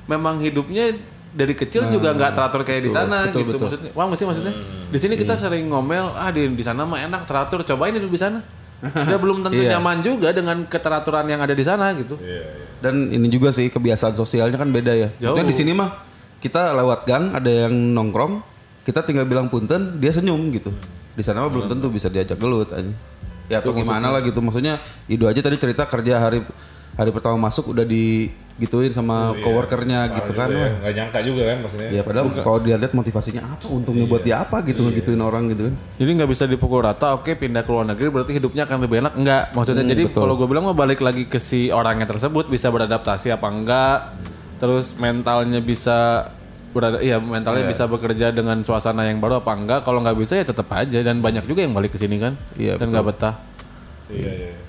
B: memang hidupnya dari kecil juga nggak teratur kayak di sana
C: betul,
B: gitu
C: betul.
B: maksudnya wah mesti maksudnya di sini kita sering ngomel ah di di sana mah enak teratur cobain di sana dia belum tentu
C: Iya.
B: nyaman juga dengan keteraturan yang ada di sana gitu
C: Dan ini juga sih kebiasaan sosialnya kan beda ya.
B: Jauh.
C: Di sini mah kita lewat gang ada yang nongkrong, kita tinggal bilang punten, dia senyum gitu. Di sana mah belum tentu bisa diajak gelut aja. Ya atau gimana lah gitu. Maksudnya Ido aja tadi cerita kerja hari hari pertama masuk udah digituin sama coworkernya gitu kan.
A: Parah juga
C: wah.
A: ya. Nggak nyangka juga kan maksudnya.
C: Ya padahal kalau dilihat motivasinya apa, untungnya buat dia apa gitu ngegituin orang gitu kan.
B: Jadi nggak bisa dipukul rata, oke pindah ke luar negeri berarti hidupnya akan lebih enak. Enggak, maksudnya jadi kalau gue bilang mau balik lagi ke si orangnya tersebut bisa beradaptasi apa enggak, terus mentalnya bisa berada, iya mentalnya bisa bekerja dengan suasana yang baru apa enggak. Kalau nggak bisa ya tetap aja dan banyak juga yang balik ke sini kan,
C: Iya,
B: dan nggak betah.
A: Iya, iya.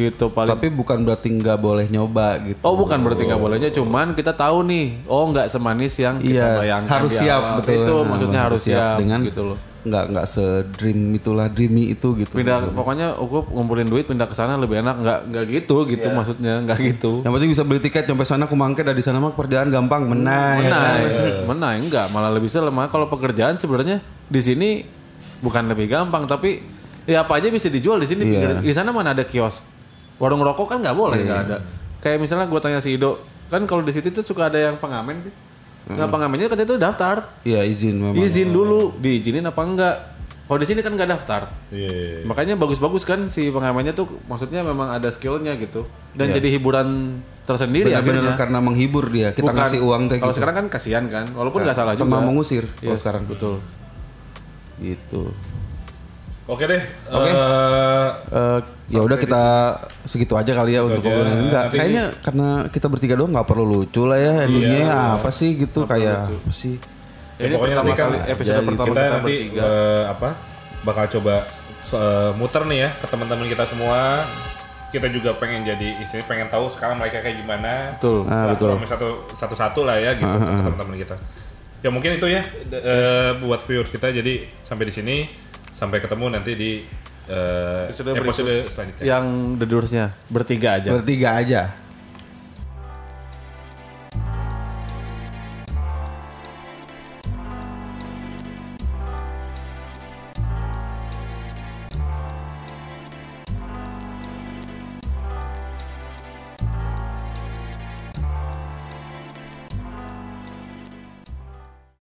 B: Gitu paling.
C: Tapi bukan berarti nggak boleh nyoba gitu.
B: Oh bukan berarti nggak bolehnya, cuman kita tahu nih, oh nggak semanis yang kita
C: Iya,
B: bayangkan
C: harus siap
B: awal.
C: betul.
B: Itu
C: Nah,
B: maksudnya harus siap,
C: dengan
B: gitu loh.
C: nggak nggak se-dream itulah dreamy itu gitu.
B: Pindah pokoknya aku ngumpulin duit pindah ke sana lebih enak nggak nggak gitu gitu
C: Iya.
B: maksudnya nggak gitu.
C: Yang penting bisa beli tiket sampai sana aku mangke dari sana mah perjalanan gampang menang. ya kan?
B: Menang, menang enggak malah lebih bisa lemah kalau pekerjaan sebenarnya di sini bukan lebih gampang tapi ya apa aja bisa dijual di sini.
C: Iya.
B: Di sana mana ada kios, warung rokok kan nggak boleh nggak ada. Kayak misalnya gue tanya si Ido, kan kalau di situ tuh suka ada yang pengamen sih. Nah pengamennya katanya tuh daftar,
C: Iya izin memang.
B: izin dulu, diizinin apa enggak. Kalau di sini kan nggak daftar.
A: Iya, iya.
B: Makanya bagus-bagus kan si pengamennya tuh maksudnya memang ada skillnya gitu dan
C: Iya.
B: jadi hiburan tersendiri
C: Benar-benar
B: akhirnya.
C: karena menghibur dia. Kita
B: Bukan-
C: ngasih uang teh
B: Kalau
C: gitu.
B: sekarang kan kasihan kan, walaupun nggak salah
C: sama
B: juga.
C: mengusir kalau
B: Yes,
C: sekarang.
B: betul.
C: Gitu.
A: Oke deh.
C: Oke.
A: eh,
C: Eh, ya udah kita segitu aja kali ya untuk
A: aja.
C: obrolan ini. Enggak,
A: Nanti-
C: kayaknya karena kita bertiga doang nggak perlu lucu lah ya endingnya
A: Iya.
C: apa sih gitu kayak apa sih?
B: Ini
A: pokoknya
B: pertama
A: nanti kan
B: kali episode
C: jadi
B: pertama
A: kita
B: kita,
A: nanti
B: bertiga.
A: eh, apa bakal coba se- muter nih ya ke teman-teman kita semua. Kita juga pengen jadi istri pengen tahu sekarang mereka kayak gimana.
B: Betul.
C: Ah, betul.
A: Satu satu satu lah ya gitu ke teman-teman kita. Ya mungkin itu ya eh, buat viewers kita. Jadi sampai di sini sampai ketemu nanti di eh,
B: Episode
A: episode selanjutnya.
B: Yang the bertiga aja.
C: Bertiga aja.